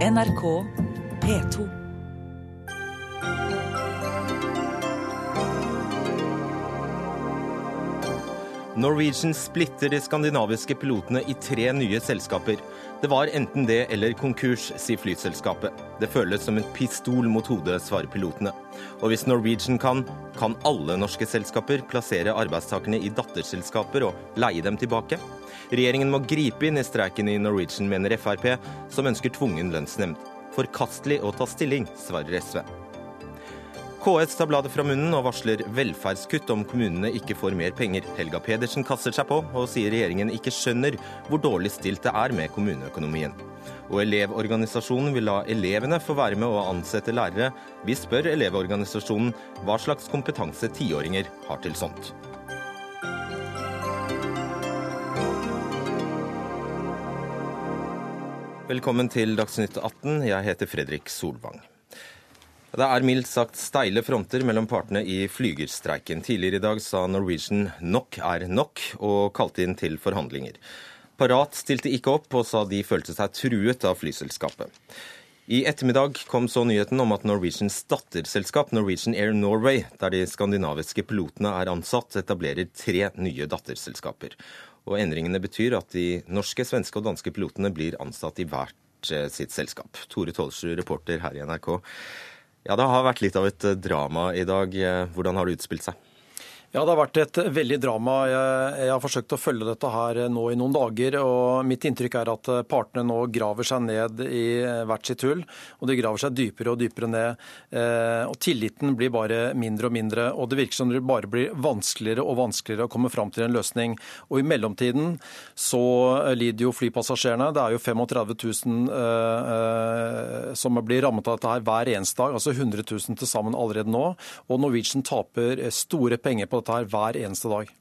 NRK P2. Norwegian splitter de skandinaviske pilotene i tre nye selskaper. Det var enten det eller konkurs, sier flyselskapet. Det føles som en pistol mot hodet, svarer pilotene. Og hvis Norwegian kan, kan alle norske selskaper plassere arbeidstakerne i datterselskaper og leie dem tilbake? Regjeringen må gripe inn i streiken i Norwegian, mener Frp, som ønsker tvungen lønnsnemnd. Forkastelig å ta stilling, svarer SV. KS tar bladet fra munnen og varsler velferdskutt om kommunene ikke får mer penger. Helga Pedersen kaster seg på og sier regjeringen ikke skjønner hvor dårlig stilt det er med kommuneøkonomien. Og Elevorganisasjonen vil la elevene få være med å ansette lærere. Vi spør Elevorganisasjonen hva slags kompetanse tiåringer har til sånt. Velkommen til Dagsnytt 18. Jeg heter Fredrik Solvang. Det er mildt sagt steile fronter mellom partene i flygerstreiken. Tidligere i dag sa Norwegian nok er nok, og kalte inn til forhandlinger. Parat stilte ikke opp og sa de følte seg truet av flyselskapet. I ettermiddag kom så nyheten om at Norwegians datterselskap Norwegian Air Norway, der de skandinaviske pilotene er ansatt, etablerer tre nye datterselskaper. Og Endringene betyr at de norske, svenske og danske pilotene blir ansatt i hvert eh, sitt selskap. Tore Tolsrud, reporter her i NRK. Ja, Det har vært litt av et drama i dag. Hvordan har det utspilt seg? Ja, Det har vært et veldig drama. Jeg, har forsøkt å følge dette her nå i noen dager. og Mitt inntrykk er at partene nå graver seg ned i hvert sitt hull. Og de graver seg dypere og dypere ned. Eh, og Tilliten blir bare mindre og mindre. Og det virker som det bare blir vanskeligere og vanskeligere å komme fram til en løsning. Og i mellomtiden så lider jo flypassasjerene. Det er jo 35 000 eh, eh, som blir rammet av dette her hver eneste dag. Altså 100 000 til sammen allerede nå. Og Norwegian taper store penger på dette her hver eneste dag.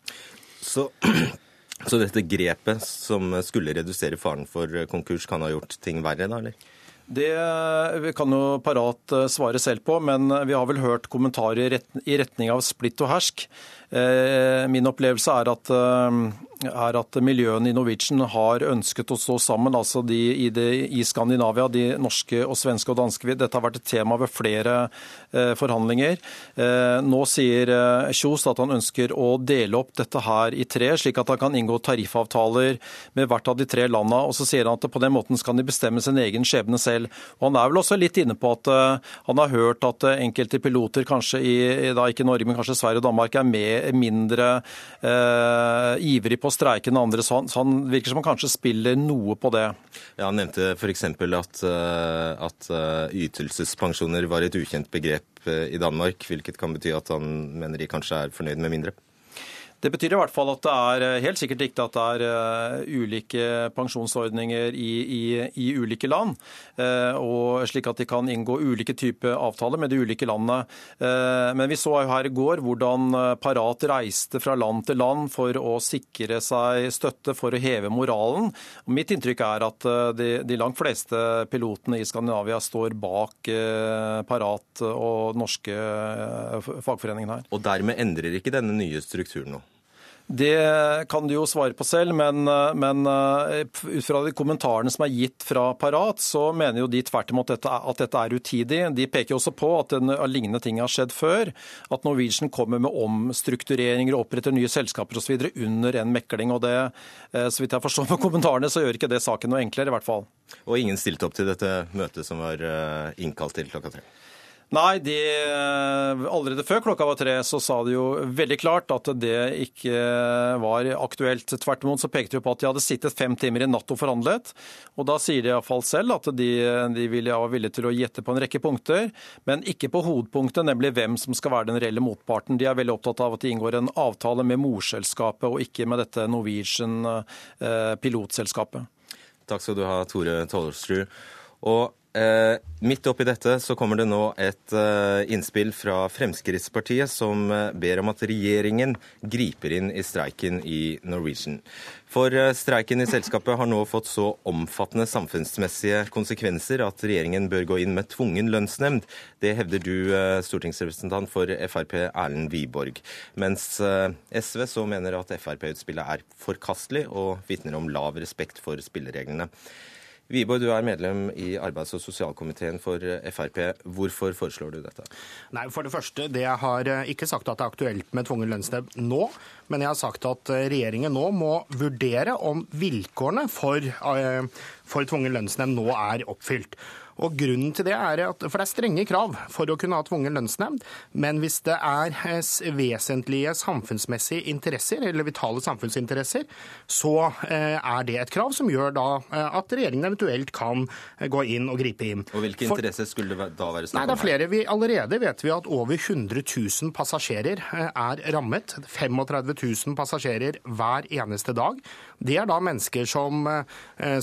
Så, så dette grepet som skulle redusere faren for konkurs, kan ha gjort ting verre, da, eller? Det kan jo Parat eh, svare selv på, men vi har vel hørt kommentarer i retning av splitt og hersk. Eh, min opplevelse er at eh, er at miljøene i Norwegian har ønsket å stå sammen, altså de i, de, i, Skandinavia, de norske og svenske og danske. Dette har vært et tema ved flere eh, forhandlinger. Nå sier Kjos at han ønsker å dele opp dette her i tre, slik at han kan inngå tariffavtaler med hvert av de tre landene. Og så sier han at på den måten skal de bestemme sin egen skjebne selv. Og Han er vel også litt inne på at han har hørt at enkelte piloter, kanskje i, da ikke Norge, men kanskje Sverige og Danmark, er med, mindre eh, ivrig på å streike enn andre. Så han, så han, virker som han kanskje spiller noe på det. Ja, Han nevnte f.eks. At, eh, at eh, ytelsespensjoner var et ukjent begrep eh, i Danmark, hvilket kan bety at han mener de kanskje er fornøyd med mindre? Det betyr i hvert fall at det er eh, helt sikkert riktig at det er eh, ulike pensjonsordninger i, i, i ulike land, eh, og slik at de kan inngå ulike typer avtaler med de ulike landene. Men vi så her i går hvordan Parat reiste fra land til land for å sikre seg støtte for å heve moralen. Mitt inntrykk er at de, de langt fleste pilotene i Skandinavia står bak Parat og norske fagforeningen her. Og dermed endrer ikke denne nye strukturen noe? Det kan du jo svare på selv, men, men, eh, ut fra de kommentarene som er gitt fra Parat, så mener jo de tvert imot at dette er utidig. De peker jo også på at en, lignende ting har skjedd før. At Norwegian kommer med omstruktureringer og oppretter nye selskaper osv. under en mekling. og det, eh, Så vidt jeg forstår med kommentarene, så gjør ikke det saken noe enklere, i hvert fall. Og ingen stilte opp til dette møtet som var eh, innkalt til klokka tre? Nei, de, allerede før klokka var tre så sa de jo veldig klart at det ikke var aktuelt. Tvert imot så pekte de på at de hadde sittet fem timer i natt og forhandlet. Og da sier de iallfall selv at de, de var villige til å gjette på en rekke punkter, men ikke på hovedpunktet, nemlig hvem som skal være den reelle motparten. De er veldig opptatt av at de inngår en avtale med morselskapet, og ikke med dette Norwegian eh. Takk skal du ha, Tore Tollersrud. Og Eh, midt oppi dette så kommer det nå et eh, innspill fra Fremskrittspartiet som eh, ber om at regjeringen griper inn i streiken i Norwegian. For eh, streiken i selskapet har nå fått så omfattende samfunnsmessige konsekvenser at regjeringen bør gå inn med tvungen lønnsnemnd. Det hevder du, eh, stortingsrepresentant for Frp Erlend Wiborg. Mens eh, SV så mener at Frp-utspillet er forkastelig og vitner om lav respekt for spillereglene. Wiborg, du er medlem i arbeids- og sosialkomiteen for Frp. Hvorfor foreslår du dette? Nei, For det første, det jeg har eh, ikke sagt at det er aktuelt med tvungen lønnsnemnd nå. Men jeg har sagt at eh, regjeringen nå må vurdere om vilkårene for, eh, for tvungen lønnsnemnd nå er oppfylt. Og grunnen til det er at, For det er strenge krav for å kunne ha tvungen lønnsnemnd. Men hvis det er eh, vesentlige samfunnsmessige interesser, eller vitale samfunnsinteresser, så eh, er det et krav som gjør da eh, at regjeringen eventuelt kan gå inn og gripe inn. Og Hvilke for, interesser skulle det da være snakk om? Nei, det er flere. Vi, allerede vet vi at over 100 000 passasjerer er rammet. 35 000 passasjerer hver eneste dag. Det er da mennesker som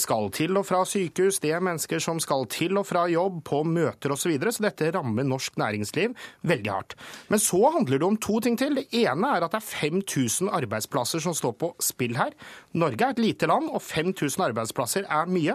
skal til og fra sykehus, det er mennesker som skal til og fra jobb, på møter osv. Så, videre, så dette rammer norsk næringsliv veldig hardt. Men så handler det om to ting til. Det ene er at det er 5000 arbeidsplasser som står på spill her. Norge er et lite land, og 5000 arbeidsplasser er mye.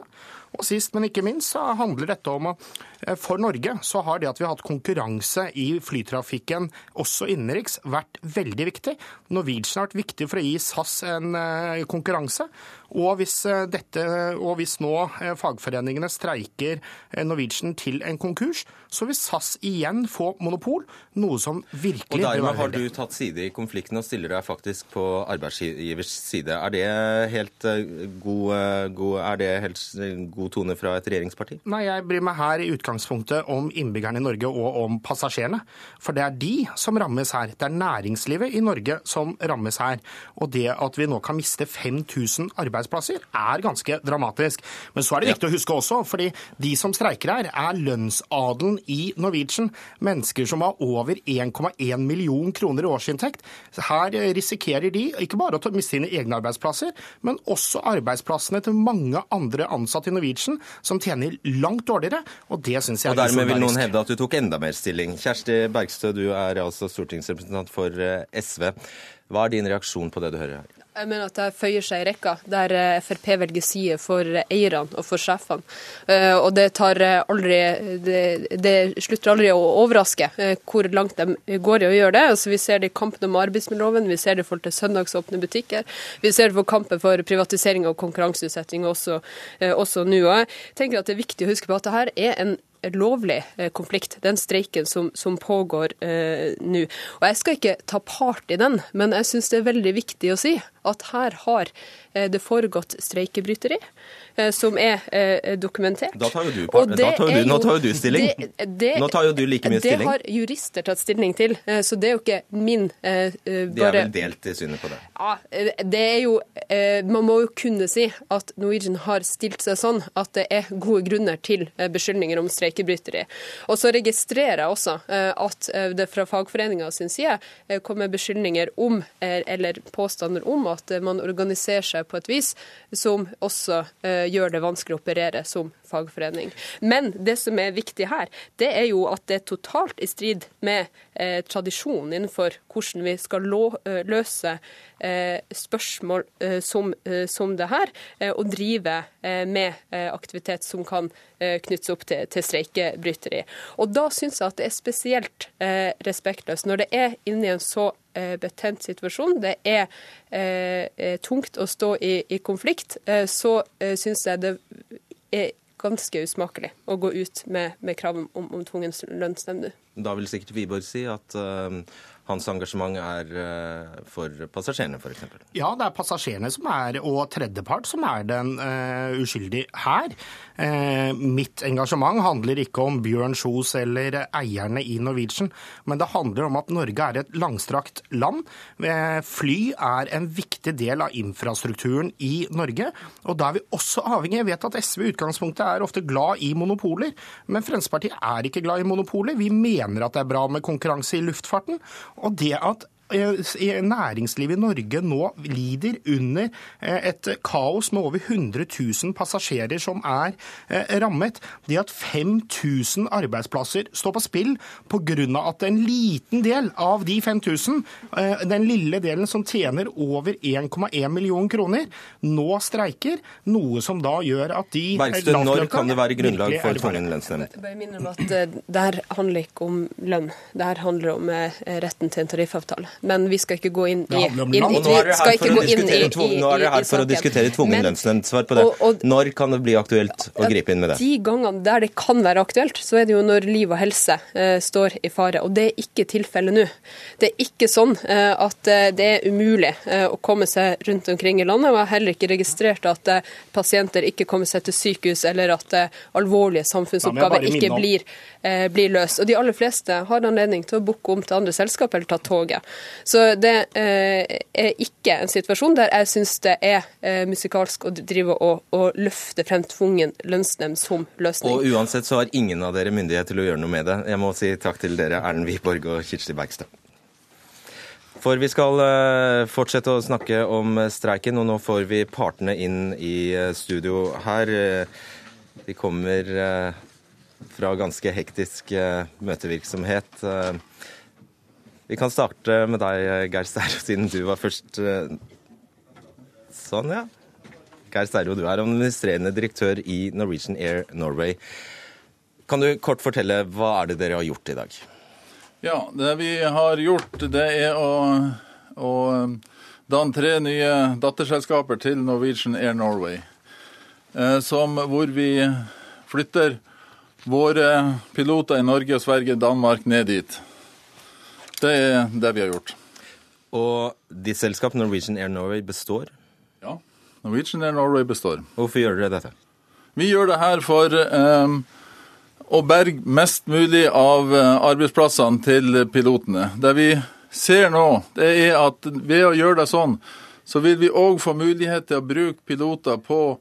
Og sist, men ikke minst, så handler dette om at eh, for Norge så har det at vi har hatt konkurranse i flytrafikken, også innenriks, vært veldig viktig. Norwegian har vært viktig for å gi SAS en eh, konkurranse. Og hvis, eh, dette, og hvis nå fagforeningene streiker Norwegian til en konkurs, så vil SAS igjen få monopol, noe som virkelig Og dermed har du tatt side i konflikten og stiller deg faktisk på arbeidsgivers side. Er det helt god, god, er det helt god god tone fra et regjeringsparti? Nei, jeg bryr meg her i utgangspunktet om innbyggerne i Norge og om passasjerene. For det er de som rammes her. Det er næringslivet i Norge som rammes her. Og det at vi nå kan miste 5000 arbeidsplasser, er ganske dramatisk. Men så er det viktig ja. å huske også, fordi de som streiker her, er lønnsadelen i Norwegian. Mennesker som har over 1,1 million kroner i årsinntekt. Her risikerer de ikke bare å miste sine egne arbeidsplasser, men også arbeidsplassene til mange andre ansatte i Norwegian Norwegian, som tjener langt dårligere, og det syns jeg er Og dermed vil noen hevde at du tok enda mer stilling. Kjersti Bergstø, du er altså stortingsrepresentant for eh, SV. Hva er din reaksjon på det du hører her? Jeg mener at det føyer seg i rekka, der eh, Frp velger side for eierne og for sjefene. Eh, og det, aldri, det, det, slutter aldri å overraske hvor langt de går i å gjøre det. Altså, vi ser det i kampen om arbeidsmiljøloven, vi ser det i forhold til søndagsåpne butikker. Vi ser det for kampen for privatisering og konkurranseutsetting også, også nå. Og jeg tenker at Det er viktig å huske på at dette er en lovlig eh, konflikt, den streiken som, som pågår eh, nå. Og Jeg skal ikke ta part i den, men jeg syns det er veldig viktig å si at her har eh, det foregått streikebryteri. Eh, som er eh, dokumentert. Da tar jo du, part, da tar du nå tar jo du stilling. Det, det, nå tar jo du like mye stilling. Det har jurister tatt stilling til, eh, så det er jo ikke min bare De er vel delt i synet på det? Ja, det er jo Man må jo kunne si at Norwegian har stilt seg sånn at det er gode grunner til beskyldninger om streikebryteri. Og så registrerer jeg også at det fra fagforeninga sin side kommer beskyldninger om, eller påstander om, at man organiserer seg på et vis som også gjør det vanskelig å operere som fagforening. Men det som er viktig her, det er jo at det er totalt i strid med eh, tradisjonen innenfor hvordan vi skal eh, løse eh, spørsmål eh, som, eh, som, det her, eh, og drive med aktivitet som kan knyttes opp til, til streikebryteri. Og da syns jeg at det er spesielt respektløst når det er inne i en så betent situasjon, det er eh, tungt å stå i, i konflikt, eh, så eh, syns jeg det er ganske usmakelig å gå ut med, med krav om, om tvungen lønnsnemnd. Da vil sikkert Wiborg si at uh, hans engasjement er uh, for passasjerene, f.eks.? Ja, det er passasjerene som er, og tredjepart som er den uh, uskyldige her. Uh, mitt engasjement handler ikke om Bjørn Kjos eller eierne i Norwegian, men det handler om at Norge er et langstrakt land. fly er en viktig del av infrastrukturen i Norge, og da er vi også avhengig Jeg vet at SV i utgangspunktet er ofte glad i monopoler, men Fremskrittspartiet er ikke glad i monopoler. Vi mener at det er bra med konkurranse i luftfarten. Og det at næringslivet i Norge nå lider under eh, et kaos med over 100 000 passasjerer som er eh, rammet. Det at 5000 arbeidsplasser står på spill pga. at en liten del av de 5000, den lille delen som tjener over 1,1 million kroner, nå streiker, noe som da gjør at de Bergstø, når kan det være grunnlag for tvungen lønnsnemnd? Bare minner om at det her handler ikke om lønn, det her handler om retten til en tariffavtale. Men vi skal ikke gå inn i, inn, Og nå er skal her for å gå inn i, diskutere er tvungen Men- Svar på det. og- og- Når kan det bli aktuelt å gripe inn med det? De gangene der det kan være aktuelt, så er det jo når liv og helse eh, står i fare. Og det er ikke tilfellet nå. Det er ikke sånn eh, at eh, det er umulig eh, å komme seg rundt omkring i landet. Og jeg har heller ikke registrert at eh, pasienter ikke kommer seg til sykehus, eller at eh, alvorlige samfunnsoppgaver ikke blir, blir løst. Og de aller fleste har anledning til å booke om til andre selskap eller ta toget. Så det eh, er ikke en situasjon der jeg syns det er eh, musikalsk å drive og, og løfte frem tvungen lønnsnemnd som løsning. Og uansett så har ingen av dere myndighet til å gjøre noe med det. Jeg må si takk til dere, Erlend Wiborg og Kirsti Bergstad. For vi skal eh, fortsette å snakke om eh, streiken, og nå får vi partene inn i eh, studio her. Eh, De kommer eh, fra ganske hektisk eh, møtevirksomhet. Eh, Vi kan starte med deg, eh, Geir Sterro, siden du var først. Sånn, ja. Geir Sterro, du er administrerende direktør i Norwegian Air Norway. Kan du kort fortelle hva er det dere har gjort i dag? Ja, det vi har gjort, det er å, å danne tre nye datterselskaper til Norwegian Air Norway. Som, hvor vi flytter våre piloter i Norge, Sverige, Danmark ned dit. Det er det vi har gjort. Og de selskap Norwegian Air Norway består. Ja, Norwegian Air Norway består. Hvorfor gjør dere dette? Vi gjør det her for eh, å berge mest mulig av eh, arbeidsplassene til pilotene. Det vi ser nå, det er at ved å gjøre det sånn, så vil vi òg få mulighet til å bruke piloter på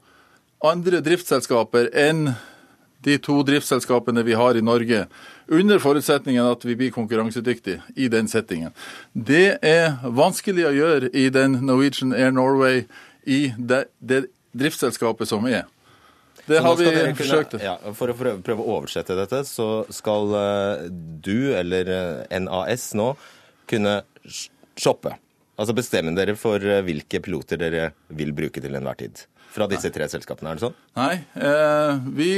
andre driftsselskaper enn de to driftsselskapene vi har i Norge, under forutsetningen at vi blir konkurransedyktige i den settingen. Det er vanskelig å gjøre i den Norwegian Air Norway i det, det driftsselskapet som er. Det har vi kunne- forsøkt. Ja, for å prøve, å oversette dette, så skal eh, du, eller eh, NAS nå, kunne shoppe. Altså bestemme dere for eh, hvilke piloter dere vil bruke til enhver tid. Fra disse tre selskapene, er det sånn? Nei, eh, vi,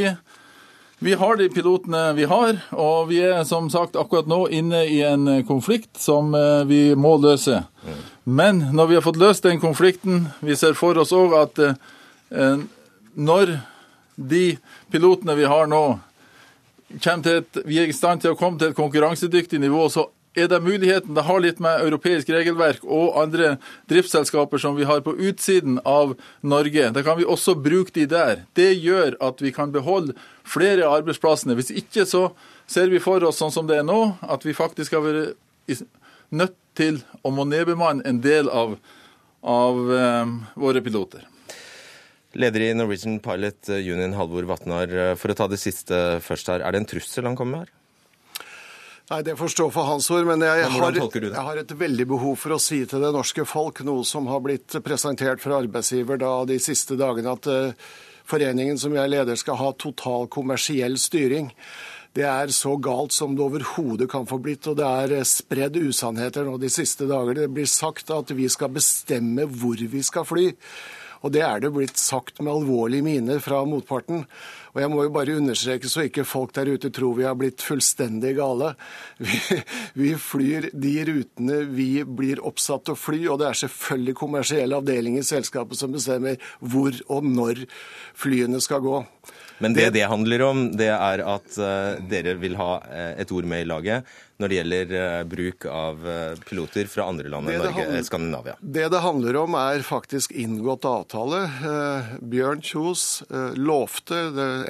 vi har de pilotene vi har, og vi er som sagt akkurat nå inne i en konflikt som eh, vi må løse. Men når vi har fått løst den konflikten, vi ser for oss òg at eh, når de pilotene vi har nå, vi er i stand til å komme til et konkurransedyktig nivå, så er det muligheten Det har litt med europeisk regelverk og andre driftsselskaper som vi har på utsiden av Norge. Da kan vi også bruke de der. Det gjør at vi kan beholde flere av arbeidsplassene. Hvis ikke så ser vi for oss sånn som det er nå, at vi faktisk har vært nødt til å må nedbemanne en del av, av eh, våre piloter. Leder i Norwegian Pilot Union, Halvor Vatnar. eh, For å ta det siste først her. Er det en trussel han kommer med her? Nei, Det får stå for hans ord, men jeg, har, jeg har et veldig behov for å si til det norske folk noe som har blitt presentert fra arbeidsgiver da de siste dagene, at eh, foreningen som jeg leder skal ha total kommersiell styring. Det er så galt som det overhodet kan få blitt, og det er eh, spredd usannheter nå de siste dager. Det blir sagt at vi skal bestemme hvor vi skal fly. Og det er det blitt sagt med alvorlig mine fra motparten. Og jeg må jo bare understreke, så ikke folk der ute tror vi har blitt fullstendig gale. Vi, vi flyr de rutene vi blir oppsatt til å fly, og det er selvfølgelig kommersielle avdelinger i selskapet som bestemmer hvor og når flyene skal gå. Men det det handler om, det er at eh, dere vil ha eh, et ord med i laget når det gjelder eh, bruk av eh, piloter fra andre land enn Norge, handler- eh, Skandinavia. Det det handler om, er faktisk inngått avtale. Bjørn Kjos lovte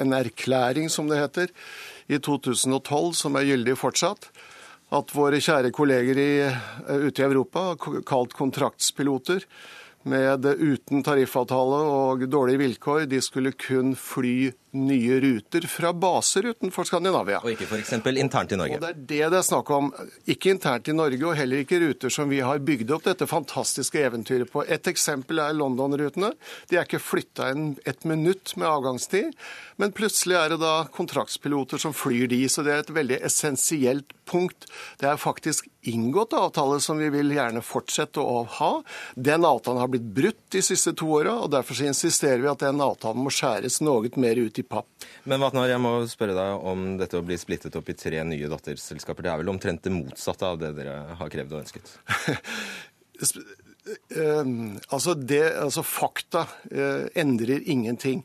en erklæring, som det heter, i 2012, som er gyldig fortsatt, at våre kjære kolleger i, ute i Europa, kalt kontraktspiloter, med uten tariffavtale og dårlige vilkår, de skulle kun fly nye ruter fra baser utenfor Skandinavia. Og ikke f.eks. internt i Norge. Og det er det det er snakk om. Ikke internt i Norge, og heller ikke ruter som vi har bygd opp dette fantastiske eventyret på. Et eksempel er London-rutene. De er ikke flytta et minutt med avgangstid, men plutselig er det da kontraktspiloter som flyr de, så det er et veldig essensielt punkt. Det er faktisk inngått avtale som vi vil gjerne fortsette å ha. Den avtalen har blitt brutt de siste to åra, og derfor så insisterer vi at den avtalen må skjæres noe mer ut i papp. Men Vatnar, jeg må spørre deg om dette å bli splittet opp i tre nye datterselskaper. Det er vel omtrent det motsatte av det dere har krevd og ønsket? Uh, altså, det, altså Fakta uh, endrer ingenting.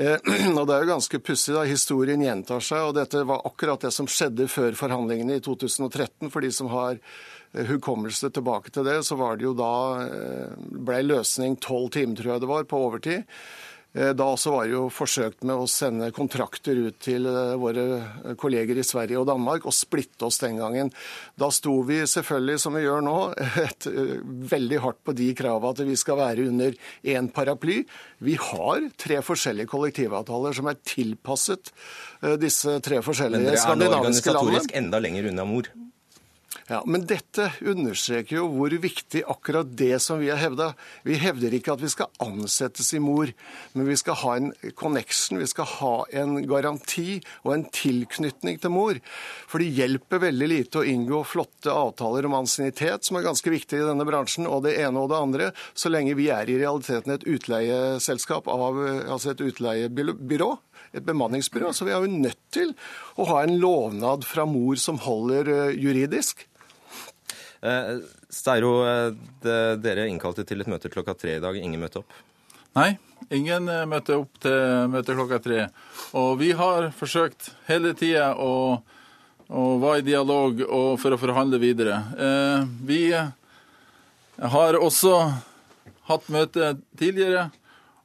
Uh, og Det er jo ganske pussig. Historien gjentar seg. og Dette var akkurat det som skjedde før forhandlingene i 2013. For de som har hukommelse tilbake til det, så var det jo da ble løsning tolv timer, tror jeg det var, på overtid. Eh, da også var det jo forsøkt med å sende kontrakter ut til eh, våre kolleger i Sverige og Danmark og splitte oss den gangen. Da sto vi selvfølgelig, som vi gjør nå, et, eh, veldig hardt på de kravene at vi skal være under én paraply. Vi har tre forskjellige kollektivavtaler som er tilpasset disse tre forskjellige skandinaviske landene. Men dere er nå organisatorisk enda lenger unna mor? Ja, Men dette understreker jo hvor viktig akkurat det som vi har hevda. Vi hevder ikke at vi skal ansettes i mor, men vi skal ha en connection, vi skal ha en garanti og en tilknytning til mor. For det hjelper veldig lite å inngå flotte avtaler om ansiennitet, som er ganske viktig i denne bransjen, og det ene og det andre, så lenge vi er i realiteten et utleieselskap av altså et utleiebyrå et bemanningsbyrå. Så vi er jo nødt til å ha en lovnad fra mor som holder eh, juridisk. Eh, Steiro, det, dere innkalte til et møte klokka tre i dag. Ingen møtte opp? Nei, ingen eh, møtte opp til møte klokka tre. Og vi har forsøkt hele tida å, å være i dialog for å forhandle videre. Vi har også hatt møte tidligere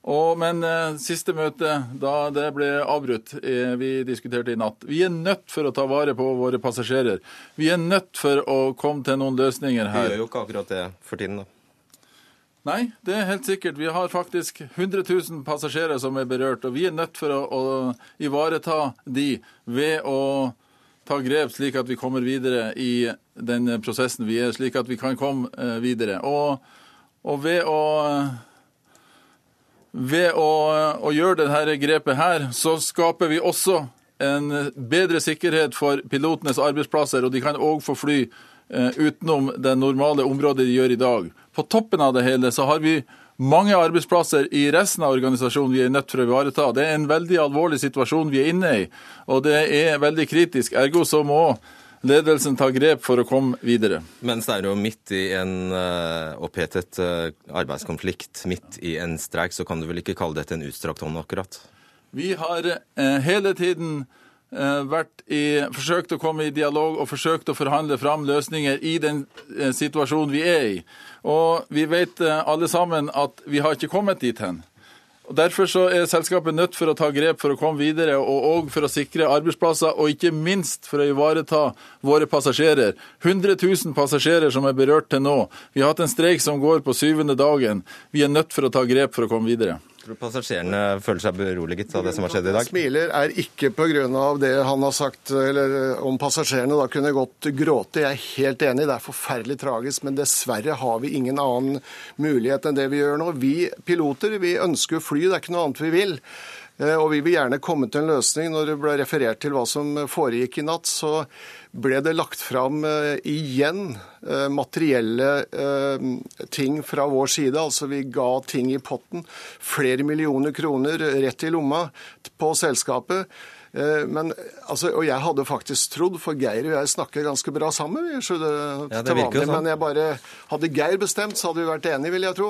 og, men eh, siste møte, da det ble avbrutt, eh, vi diskuterte i natt Vi er nødt for å ta vare på våre passasjerer. Vi er nødt for å komme til noen løsninger her. Vi gjør jo ikke akkurat det for tiden, da. Nei, det er helt sikkert. Vi har faktisk 100 000 passasjerer som er berørt. Og vi er nødt for å, å ivareta de ved å ta grep slik at vi kommer videre i den prosessen vi er, slik at vi kan komme eh, videre. Og, og ved å ved å, å gjøre dette grepet her, så skaper vi også en bedre sikkerhet for pilotenes arbeidsplasser, og de kan òg få fly eh, utenom det normale området de gjør i dag. På toppen av det hele så har vi mange arbeidsplasser i resten av organisasjonen vi er nødt for å ivareta. Det er en veldig alvorlig situasjon vi er inne i, og det er veldig kritisk. Ergo så må ledelsen tar grep for å komme videre. Mens det er jo midt i en uh, opphetet uh, arbeidskonflikt, midt i en streik, så kan du vel ikke kalle dette en utstrakt hånd, akkurat? Vi har uh, hele tiden vært i, forsøkt å komme i dialog og forsøkt å forhandle fram løsninger i den situasjonen vi er i. Og vi vet alle sammen at vi har ikke kommet dit hen. Og Derfor så er selskapet nødt for å ta grep for å komme videre, og òg for å sikre arbeidsplasser, og ikke minst for å ivareta våre passasjerer. 100 000 passasjerer som er berørt til nå. Vi har hatt en streik som går på syvende dagen. Vi er nødt for å ta grep for å komme videre. Tror du passasjerene føler seg beroliget av det som har skjedd i dag? Smiler er ikke pga. det han har sagt eller, eh, om passasjerene. Da kunne godt gråte. Jeg er helt enig, det er forferdelig tragisk. Men dessverre har vi ingen annen mulighet enn det vi gjør nå. Vi piloter vi ønsker å fly, det er ikke noe annet vi vil. Eh, og vi vil gjerne komme til en løsning. Når det ble referert til hva som foregikk i natt, så ble det lagt fram eh, igjen eh, materielle ting fra vår side. Altså vi ga ting i potten. Flere millioner kroner rett i lomma på selskapet. Eh, men, altså, og jeg hadde faktisk trodd, for Geir og jeg snakker ganske bra sammen. Vi, så ja, til vanlig, sånn. Men jeg bare, hadde Geir bestemt, så hadde vi vært enige, vil jeg tro.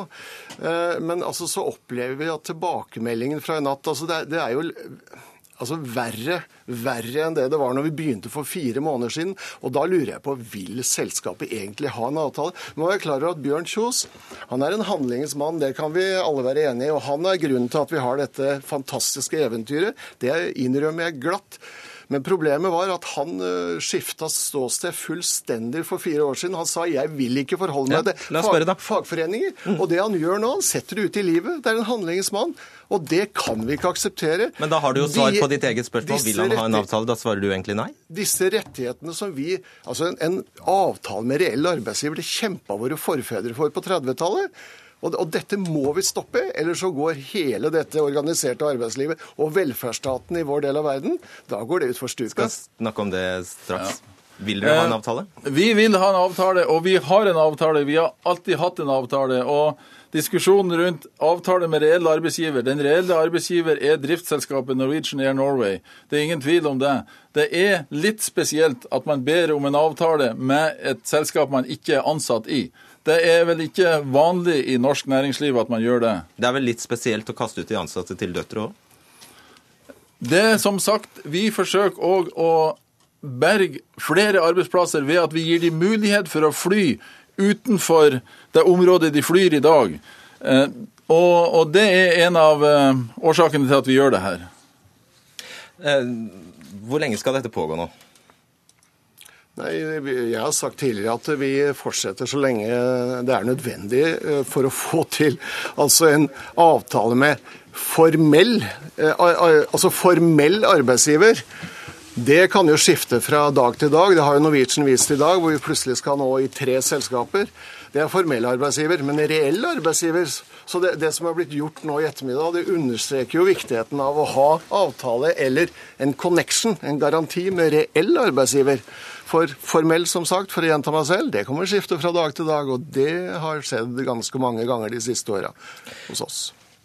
Eh, men altså, så opplever vi at tilbakemeldingen fra i natt altså, det, det er jo altså verre, verre enn det det var når vi begynte for fire måneder siden. Og da lurer jeg på, vil selskapet egentlig ha en avtale? Nå er jeg klar over at Bjørn Kjos han er en handlingsmann, det kan vi alle være enige i. Og han er grunnen til at vi har dette fantastiske eventyret. Det innrømmer jeg glatt. Men problemet var at han uh, skifta ståsted fullstendig for fire år siden. Han sa 'jeg vil ikke forholde meg til ja, fag, fagforeninger'. Mm. Og det han gjør nå, han setter det ut i livet. Det er en handlingsmann. Og det kan vi ikke akseptere. Men da har du jo svar på ditt eget spørsmål. Vil han ha en avtale? Da svarer du egentlig nei? Disse rettighetene som vi Altså en, en avtale med reell arbeidsgiver, det kjempa våre forfedre for på 30-tallet. Og, og, dette må vi stoppe, ellers så går hele dette organiserte arbeidslivet og velferdsstaten i vår del av verden, da går det utfor stupet. Skal snakke om det straks. Ja. Vil dere ha en avtale? Vi vil ha en avtale, og vi har en avtale. Vi har alltid hatt en avtale. og Diskusjonen rundt avtale med reell arbeidsgiver. Den reelle arbeidsgiver er driftsselskapet Norwegian Air Norway. Det er ingen tvil om det. Det er litt spesielt at man ber om en avtale med et selskap man ikke er ansatt i. Det er vel ikke vanlig i norsk næringsliv at man gjør det. Det er vel litt spesielt å kaste ut de ansatte til døtre òg? Det er som sagt, vi forsøker òg å berge flere arbeidsplasser ved at vi gir dem mulighet for å fly utenfor det området de flyr i dag. Eh, og, det er en av eh, årsakene til at vi gjør det her. Eh, hvor lenge skal dette pågå nå? Nei, Jeg har sagt tidligere at vi fortsetter så lenge det er nødvendig eh, for å få til altså en avtale med formell, eh, altså formell arbeidsgiver. Det kan jo skifte fra dag til dag. Det har jo Norwegian vist i dag, hvor vi plutselig skal nå i tre selskaper. Det er formell arbeidsgiver. Men reell arbeidsgiver Så det, det, som har blitt gjort nå i ettermiddag, det understreker jo viktigheten av å ha avtale eller en connection, en garanti med reell arbeidsgiver. For formell, som sagt, for å gjenta meg selv, det kommer skifte fra dag til dag. Og det har skjedd ganske mange ganger de siste åra hos oss.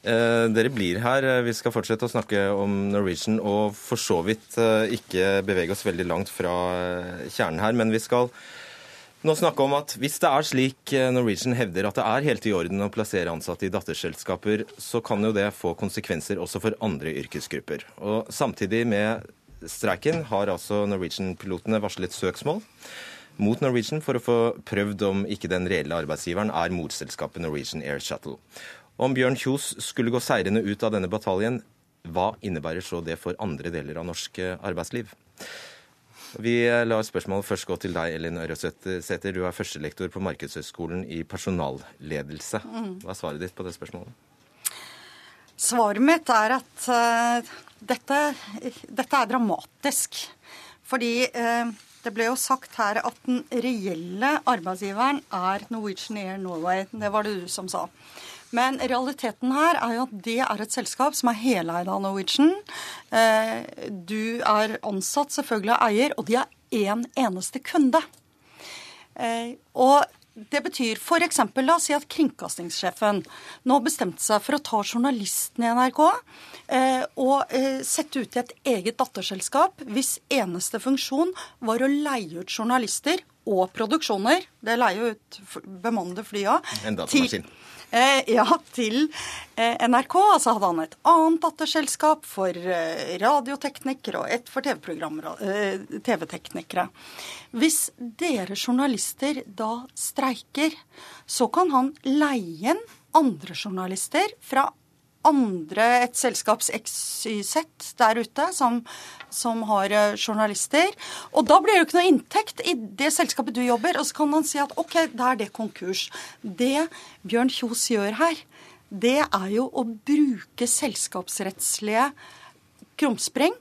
Eh, dere blir her. Vi skal fortsette å snakke om Norwegian og for så vidt eh, ikke bevege oss veldig langt fra eh, kjernen her. Men vi skal nå snakke om at hvis det er slik eh, Norwegian hevder at det er helt i orden å plassere ansatte i datterselskaper, så kan jo det få konsekvenser også for andre yrkesgrupper. Og samtidig med streiken har altså Norwegian-pilotene varslet søksmål mot Norwegian for å få prøvd om ikke den reelle arbeidsgiveren er morselskapet Norwegian Air Shuttle. Om Bjørn Kjos skulle gå seirende ut av denne bataljen, hva innebærer så det for andre deler av norsk eh, arbeidsliv? Vi lar spørsmålet først gå til deg, Elin Ørjasæter. Du er førstelektor på Markedshøgskolen i personalledelse. Hva er svaret ditt på det spørsmålet? Svaret mitt er at uh, dette, dette, er dramatisk. Fordi eh, det ble jo sagt her at den reelle arbeidsgiveren er Norwegian Air Norway. Det var det du som sa. Men realiteten her er jo at det er et selskap som er heleid av Norwegian. Uh, du er ansatt selvfølgelig av eier, og de er én en eneste kunde. Og det betyr f.eks. la oss si at kringkastingssjefen nå bestemte seg for å ta journalisten i NRK eh, og eh, sette ut i et eget datterselskap hvis eneste funksjon var å leie ut journalister og produksjoner, det leier jo ut bemannede fly av, en datamaskin. Til, Eh, ja, til eh, NRK. Altså hadde han et annet datterselskap for eh, radioteknikere og et for TV-teknikere. Hvis dere journalister da streiker, så kan han leie inn andre journalister fra andre, et selskaps XYZ der ute som, som, har eh, journalister. Og da blir det jo ikke noe inntekt i det selskapet du jobber. Og så kan man si at OK, da er det konkurs. Det Bjørn Kjos gjør her, det er jo å bruke selskapsrettslige krumspring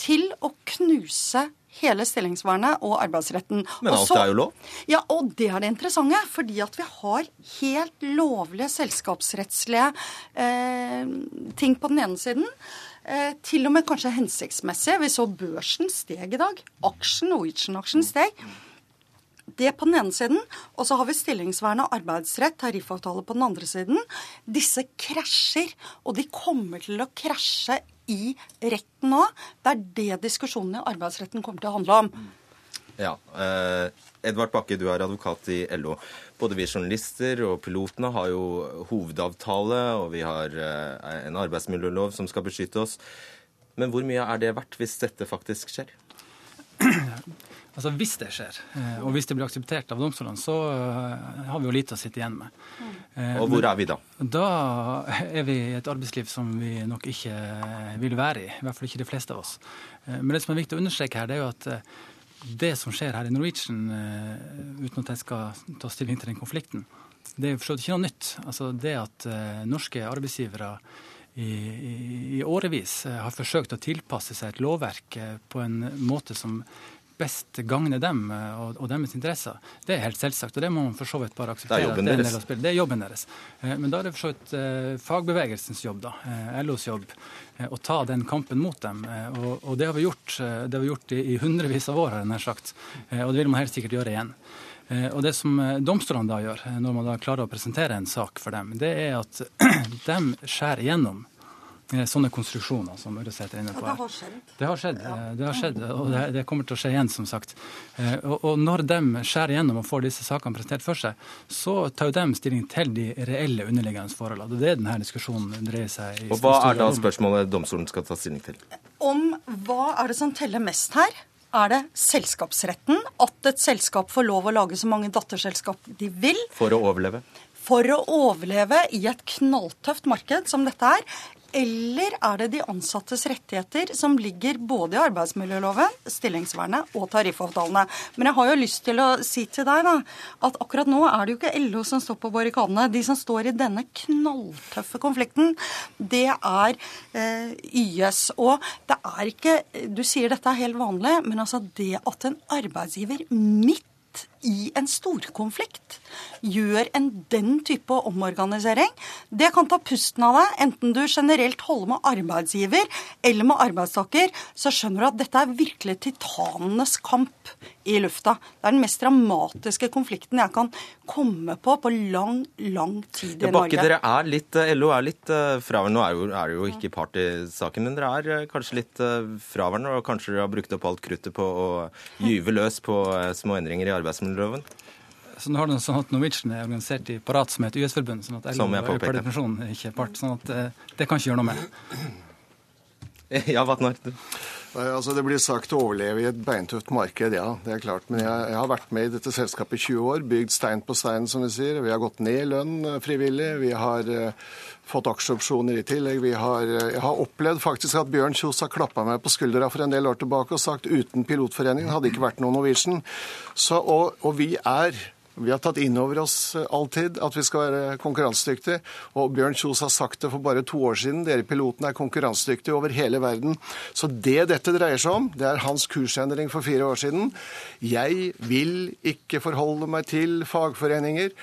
til å knuse hele stillingsvernet og arbeidsretten. Men alt er jo lov? Ja, og det er det interessante. Fordi at vi har helt lovlige selskapsrettslige eh, ting på den ene siden. Eh, til og med kanskje hensiktsmessige. Vi så børsen steg i dag. Aksjen, Norwegian-aksjen steg. Det på den ene siden. Og så har vi stillingsvern og arbeidsrett, tariffavtale på den andre siden. Disse krasjer, og de kommer til å krasje i retten nå. Det er det diskusjonen i arbeidsretten kommer til å handle om. Ja, eh, Edvard Bakke, du er advokat i LO. Både vi journalister og pilotene har jo hovedavtale, og vi har eh, en arbeidsmiljølov som skal beskytte oss. Men hvor mye er det verdt hvis dette faktisk skjer? Altså Hvis det skjer, eh, og hvis det blir akseptert av domstolene, så eh, har vi jo lite å sitte igjen med. Eh, og hvor er vi da? Da er vi i et arbeidsliv som vi nok ikke vil være i. I hvert fall ikke de fleste av oss. Men det som er viktig å understreke her, det er jo at det som skjer her i Norwegian, uten at jeg skal ta stilling til den konflikten, det er jo ikke noe nytt. Altså Det at norske arbeidsgivere i, i, i årevis har forsøkt å tilpasse seg et lovverk på en måte som best gagner dem eh, og, og, deres interesser. Det er helt selvsagt, og det må man for så vidt bare akseptere. Det er jobben deres. Det er jobben deres. Eh, men da er det for så vidt eh, fagbevegelsens jobb, da, LOs jobb, å ta den kampen mot dem. Og, og det har vi gjort, det har vi gjort i, i, hundrevis av år, har jeg nær sagt. Og det vil man helt sikkert gjøre igjen. Og Det som domstolene da gjør, når man da klarer å presentere en sak for dem, det er at de skjærer igjennom sånne konstruksjoner som Ørresæter er inne på. Det har skjedd. Det har skjedd, ja. det har skjedd og det, det, kommer til å skje igjen, som sagt. Eh, og, og når de skjærer gjennom og får disse sakene presentert for seg, så tar jo de stilling til de reelle underliggende forholdene. Det er det denne diskusjonen dreier seg i. Og Hva er da spørsmålet domstolen skal ta stilling til? Om hva er det som teller mest her? Er det selskapsretten? At et selskap får lov å lage så mange datterselskap de vil? For å overleve? For å overleve i et knalltøft marked som dette er, eller er det de ansattes rettigheter som ligger både i arbeidsmiljøloven, stillingsvernet og tariffavtalene? Men jeg har jo lyst til å si til deg da, at akkurat nå er det jo ikke LO som står på barrikadene. De som står i denne knalltøffe konflikten, det er eh, YS. Og det er ikke Du sier dette er helt vanlig, men altså det at en arbeidsgiver midt i en storkonflikt gjør en den type omorganisering, det kan ta pusten av deg. Enten du generelt holder med arbeidsgiver eller med arbeidstaker, så skjønner du at dette er virkelig titanenes kamp i lufta. Det er den mest dramatiske konflikten jeg kan komme på på lang, lang tid i ja, Bakke, Norge. Dere er litt, eh, LO er litt uh, fraværende. Nå er jo, er jo ikke part i saken, men dere er uh, kanskje litt uh, fraværende, og kanskje dere har brukt opp alt kruttet på å gyve løs på små endringer i arbeidsmiljøloven? Så nå har det sånn at Norwegian er organisert i parat som et YS-forbund, sånn at LO er per definisjon ikke part. sånn at Det kan ikke gjøre noe med. Ja, Vatnar? Altså, Det blir sagt å overleve i et beintøft marked, ja. Det er klart. Men jeg, jeg, har vært med i dette selskapet i 20 år. Bygd stein på stein, som vi sier. Vi har gått ned i lønn eh, frivillig. Vi har uh, fått aksjeopsjoner i tillegg. Har, uh, jeg har opplevd faktisk at Bjørn Kjos har klappa meg på skuldra for en del år tilbake og sagt uten Pilotforeningen hadde ikke vært noe Norwegian. Så, og, og vi er vi har tatt inn over oss eh, alltid at vi skal være konkurransedyktige. Og Bjørn Kjos har sagt det for bare to år siden. Dere pilotene er konkurransedyktige over hele verden. Så det dette dreier seg om, det er hans kursendring for fire år siden. Jeg vil ikke forholde meg til fagforeninger.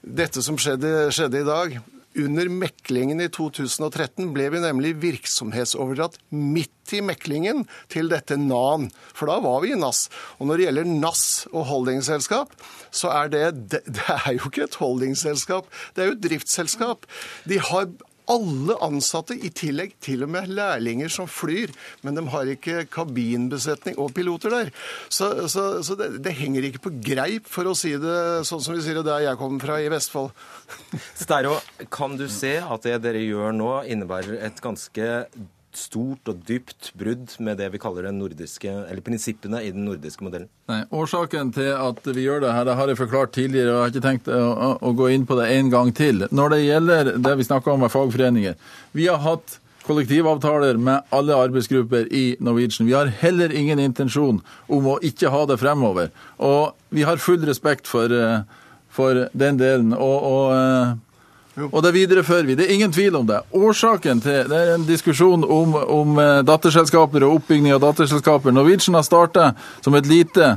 Dette som skjedde, skjedde i dag, under meklingen i 2013 ble vi nemlig virksomhetsoverdratt midt i meklingen til dette NAN, for da var vi i NAS. Og når det gjelder NAS og holdingselskap, så er det Det, er jo ikke et holdingselskap, det er jo et driftsselskap. De har alle ansatte, i tillegg til og med lærlinger som flyr. Men de har ikke kabinbesetning og piloter der. Så, så, så det, det, henger ikke på greip, for å si det sånn som vi sier det der jeg kommer fra i Vestfold. Stero, kan du se at det dere gjør nå innebærer et ganske stort og dypt brudd med det vi kaller nordiske, eller prinsippene i den nordiske modellen? Nei, Årsaken til at vi gjør det her, det har jeg forklart tidligere, og jeg har ikke tenkt å, å gå inn på det en gang til. Når det gjelder det vi snakker om med fagforeninger Vi har hatt kollektivavtaler med alle arbeidsgrupper i Norwegian. Vi har heller ingen intensjon om å ikke ha det fremover. Og vi har full respekt for, eh, for den delen. og, og eh, og det viderefører vi. Det er ingen tvil om det. Årsaken til Det er en diskusjon om, om eh, datterselskaper og oppbygging av datterselskaper. Norwegian har startet som et lite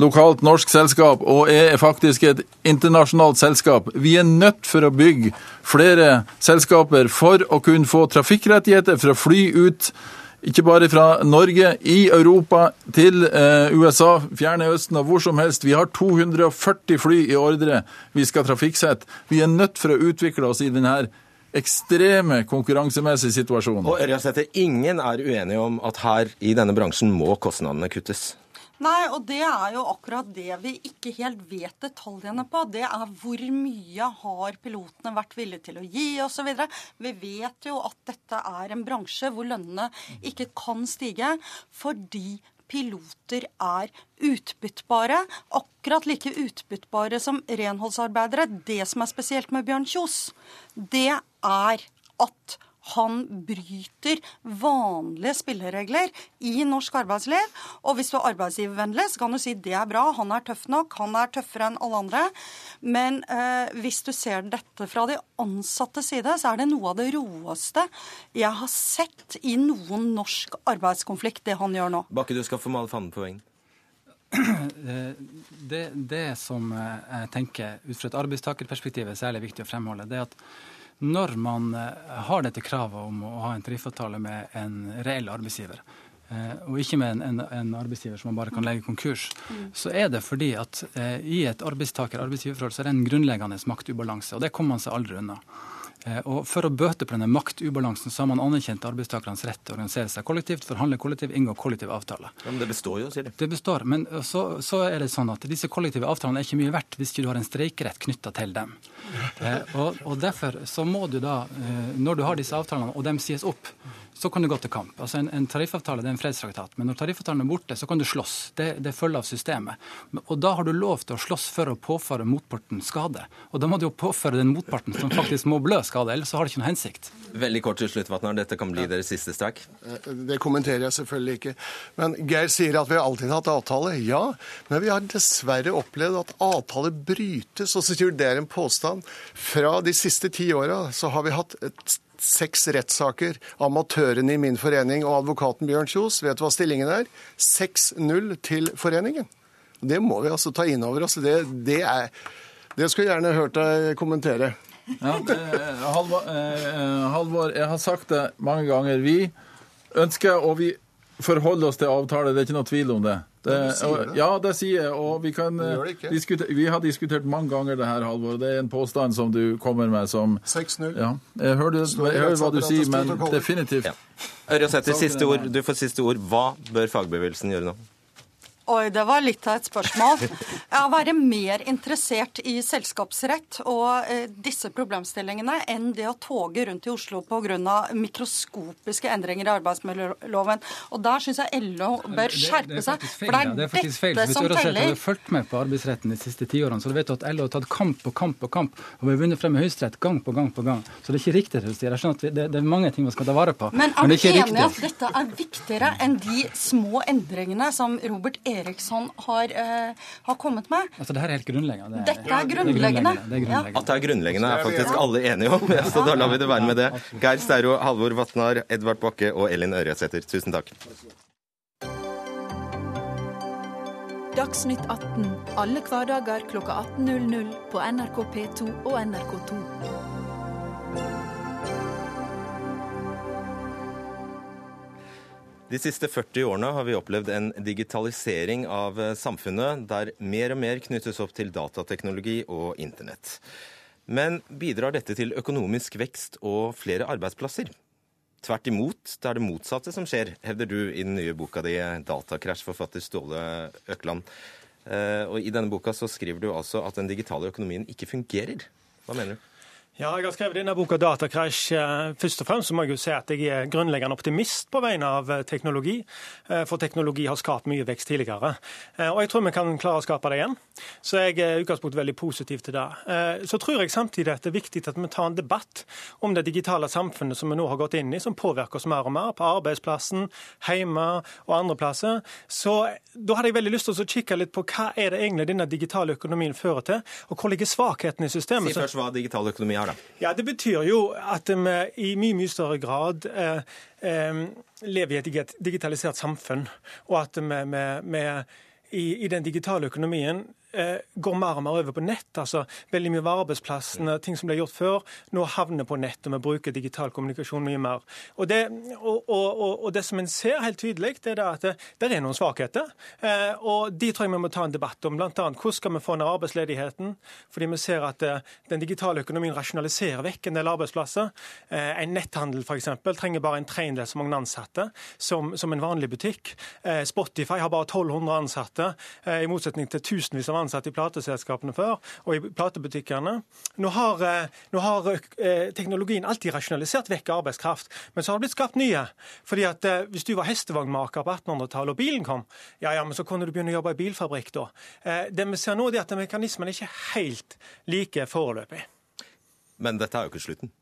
lokalt norsk selskap og er faktisk et internasjonalt selskap. Vi er nødt for å bygge flere selskaper for å kunne få trafikkrettigheter for å fly ut ikke bare fra Norge, i Europa, til eh, USA, fjerne østen og hvor som helst. Vi har 240 fly i ordre vi skal trafikksette. Vi er nødt for å utvikle oss i denne ekstreme konkurransemessige situasjonen. Og Ørjasæter, ingen er uenige om at her i denne bransjen må kostnadene kuttes? Nei, og det er jo akkurat det vi ikke helt vet detaljene på. Det er hvor mye har pilotene vært villige til å gi osv. Vi vet jo at dette er en bransje hvor lønnene ikke kan stige fordi piloter er utbyttbare. Akkurat like utbyttbare som renholdsarbeidere. Det som er spesielt med Bjørn Kjos, det er at han bryter vanlige spilleregler i norsk arbeidsliv. Og hvis du er arbeidsgivervennlig, så kan du si det er bra, han er tøff nok, han er tøffere enn alle andre. Men eh, hvis du ser dette fra de ansattes side, så er det noe av det roeste jeg har sett i noen norsk arbeidskonflikt, det han gjør nå. Bakke, du skal få male fanden på veggen. det, det, som jeg tenker ut fra et arbeidstakerperspektiv er særlig viktig å fremholde, det er at når man har dette kravet om å ha en tariffavtale med en reell arbeidsgiver, og ikke med en, en, en, arbeidsgiver som man bare kan legge konkurs, mm. så er det fordi at eh, i et arbeidstaker-arbeidsgiverforhold så er det en grunnleggende maktubalanse. Og det kommer man seg aldri unna. Eh, og For å bøte på denne maktubalansen så har man anerkjent arbeidstakernes rett til å organisere seg kollektivt, forhandle kollektivt, inngå kollektiv avtale. Ja, men Det består jo, sier de. Det består, men så, så, er det sånn at disse kollektive avtalene er ikke mye verdt hvis ikke du har en streikerett knytta til dem. Eh, og, og, Derfor så må du da, eh, når du har disse avtalene og dem sies opp, så kan du gå til kamp. Altså En, en tariffavtale det er en fredstraktat, men når tariffavtalen er borte, så kan du slåss. Det, det følger av systemet. Og da har du lov til å slåss for å påføre motparten skade. Og da må du jo påføre den motparten som faktisk må blø skade, ellers så har det ikke noe hensikt. Veldig kort til slutt, Vatnar. Dette kan bli deres siste streik. Eh, det kommenterer jeg selvfølgelig ikke. Men Geir sier at vi har alltid hatt avtale. Ja, men vi har dessverre opplevd at avtaler brytes. Og så sier det er en påstand. Fra de siste ti åra så har vi hatt et seks rettssaker. Amatørene i min forening og advokaten Bjørn Kjos, vet du hva stillingen er? 6-0 til foreningen. Det må vi altså ta inn over oss. Det, det, er, det skulle jeg gjerne hørt deg kommentere. Ja, eh, Halvor, eh, Halvor, jeg har sagt det mange ganger. Vi ønsker, og vi forholder oss til avtale, det er ikke noe tvil om det. Det, og, ja, det sier jeg. Og vi, kan, diskutere, vi har diskutert mange ganger det her, Halvor. Det er en påstand som du kommer med som 6-0. Ja, jeg hører, jeg hører hva du sier, men definitivt. Siste ord. Du får siste ord. Hva bør fagbevegelsen gjøre nå? Oi, det var litt av et spørsmål. Å være mer interessert i selskapsrett og eh, disse problemstillingene enn det å toge rundt i Oslo pga. mikroskopiske endringer i arbeidsmiljøloven. Og der syns jeg LO bør skjerpe seg. For det er, det er faktisk feil. Hvis du hadde fulgt med på arbeidsretten de siste ti årene, så vet du at LO har tatt kamp på kamp på kamp og vi har vunnet frem med Høyesterett gang på gang på gang. Så det er ikke riktig det du sier. Jeg skjønner at det, det, er mange ting man skal ta vare på. Men er du enig i at dette er viktigere enn de små endringene som Robert Eriksson Eriksson har, uh, har kommet med. Altså, Dette er helt grunnleggende. Det er, Dette er grunnleggende. Det er grunnleggende. At det er grunnleggende er faktisk alle enige om, så da lar vi det være med det. Geir Steiro, Halvor Vatnar, Edvard Bakke og Elin Ørjasæter, tusen takk. Dagsnytt 18 alle hverdager kl 18.00 på NRK P2 og NRK2. De siste 40 årene har vi opplevd en digitalisering av eh, samfunnet, der mer og mer knyttes opp til datateknologi og internett. Men bidrar dette til økonomisk vekst og flere arbeidsplasser? Tvert imot, det er det motsatte som skjer, hevder du i den nye boka di 'Datakrasj', forfatter Ståle Økland. Eh, og I denne boka så skriver du altså at den digitale økonomien ikke fungerer. Hva mener du? Ja, jeg har skrevet denne boka 'Datakrasj'. Eh, først og fremst må jeg jo si at jeg er grunnleggende optimist på vegne av eh, teknologi. Eh, for teknologi har skapt mye vekst tidligere. Og jeg tror vi kan klare å skape det igjen. Så jeg er utgangspunkt veldig positiv til det. Så tror jeg samtidig at det er viktig at vi tar en debatt om det digitale samfunnet som vi nå har gått inn i, som påvirker oss mer og mer på arbeidsplassen, hjemme og andre plasser. Så da hadde jeg veldig lyst til å kikke litt på hva er det egentlig denne digitale økonomien fører til, og hvor ligger svakheten i systemet. Si først hva digital økonomi er, da. Ja, Det betyr jo at vi i mye mye større grad eh, eh, lever i et digitalisert samfunn, og at vi, vi, vi i, i, den digitale økonomien går mer og mer over på nett. altså Veldig mye av arbeidsplassene, ting som ble gjort før, nå havner på nett, og vi bruker digital kommunikasjon mye mer. Og Det, og, og, og det som en ser helt tydelig, det er at det, det er noen svakheter. Eh, og De tror jeg vi må ta en debatt om. Blant annet, hvordan skal vi få ned arbeidsledigheten? Fordi vi ser at eh, den digitale økonomien rasjonaliserer vekk en del arbeidsplasser. En netthandel f.eks. trenger bare en tredjedel så mange ansatte som, som, en vanlig butikk. Spotify har bare 1200 ansatte, i motsetning til tusenvis av ansatte i plateselskapene før, og i platebutikkene. Nå har, eh, nå har eh, teknologien alltid rasjonalisert vekk arbeidskraft, men så har det blitt skapt nye. Fordi at eh, Hvis du var hestevognmaker på 1800-tallet og bilen kom, ja, ja, men så kunne du begynne å jobbe i bilfabrikk da. Det vi ser nå, er at mekanismene er ikke helt like foreløpig. Men dette er jo ikke slutten?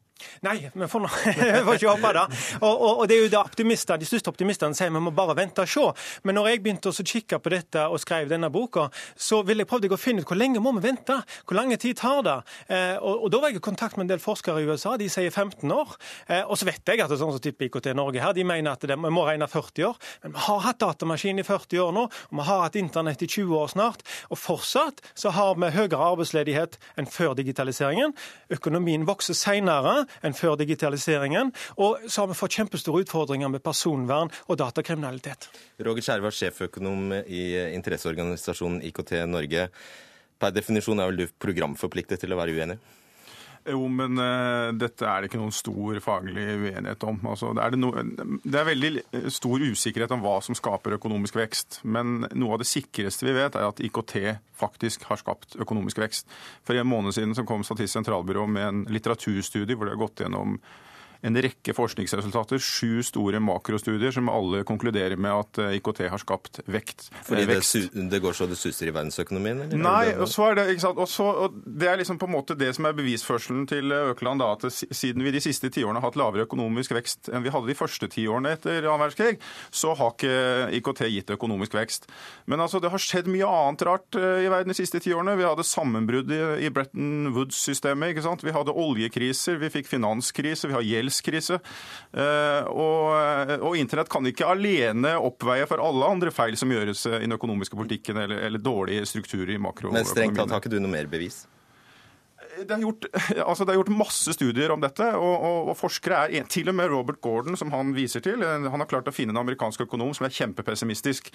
Nei, vi får, får ikke håpe det. Og, og, og, det er jo det optimister, De største optimistene sier vi må bare vente og se. Men når jeg begynte å kikke på dette og skrev denne boka, så ville jeg prøvd å finne ut hvor lenge må vi vente? Hvor lang tid tar det? Eh, og, og, Da var jeg i kontakt med en del forskere i USA. De sier 15 år. Eh, og så vet jeg at det er sånn som type IKT Norge her, de mener at vi må regne 40 år. Men vi har hatt datamaskin i 40 år nå, og vi har hatt internett i 20 år snart. Og fortsatt så har vi høyere arbeidsledighet enn før digitaliseringen. Økonomien vokser senere enn før digitaliseringen. Og så har vi fått kjempestore utfordringer med personvern og datakriminalitet. Roger Skjerva, sjeføkonom i interesseorganisasjonen IKT Norge. Per definisjon er vel du programforpliktet til å være uenig? Jo, men uh, dette er det ikke noen stor faglig uenighet om. Altså, det, er det, no, det, er veldig stor usikkerhet om hva som skaper økonomisk vekst. Men noe av det sikreste vi vet, er at IKT faktisk har skapt økonomisk vekst. For en måned siden så kom Statistisk sentralbyrå med en litteraturstudie hvor de har gått gjennom en rekke forskningsresultater, sju store makrostudier som alle konkluderer med at eh, IKT har skapt vekt. Fordi det, det, går så det suser i verdensøkonomien? Eller? Nei, og så er det ikke sant, Også, og det er liksom på en måte det som er bevisførselen til Økeland. da, at Siden vi de siste tiårene har hatt lavere økonomisk vekst enn vi hadde de første tiårene etter annen verdenskrig, så har ikke IKT gitt økonomisk vekst. Men altså, det har skjedd mye annet rart eh, i verden de siste tiårene. Vi hadde sammenbrudd i, i Bretton Woods-systemet. ikke sant? Vi hadde oljekriser, vi fikk finanskrise, vi har gjeld gjeldskrise. Eh, og, eh, og, internett kan ikke alene oppveie for alle andre feil som gjøres i den økonomiske politikken, eller, eller dårlige strukturer i makroøkonomien. Men strengt tatt har ikke du noe mer bevis? Det, er gjort, altså det er gjort masse studier om dette, og, og, og, forskere er Til og med Robert Gordon, som han viser til, eh, han har klart å finne en amerikansk økonom som er kjempepessimistisk.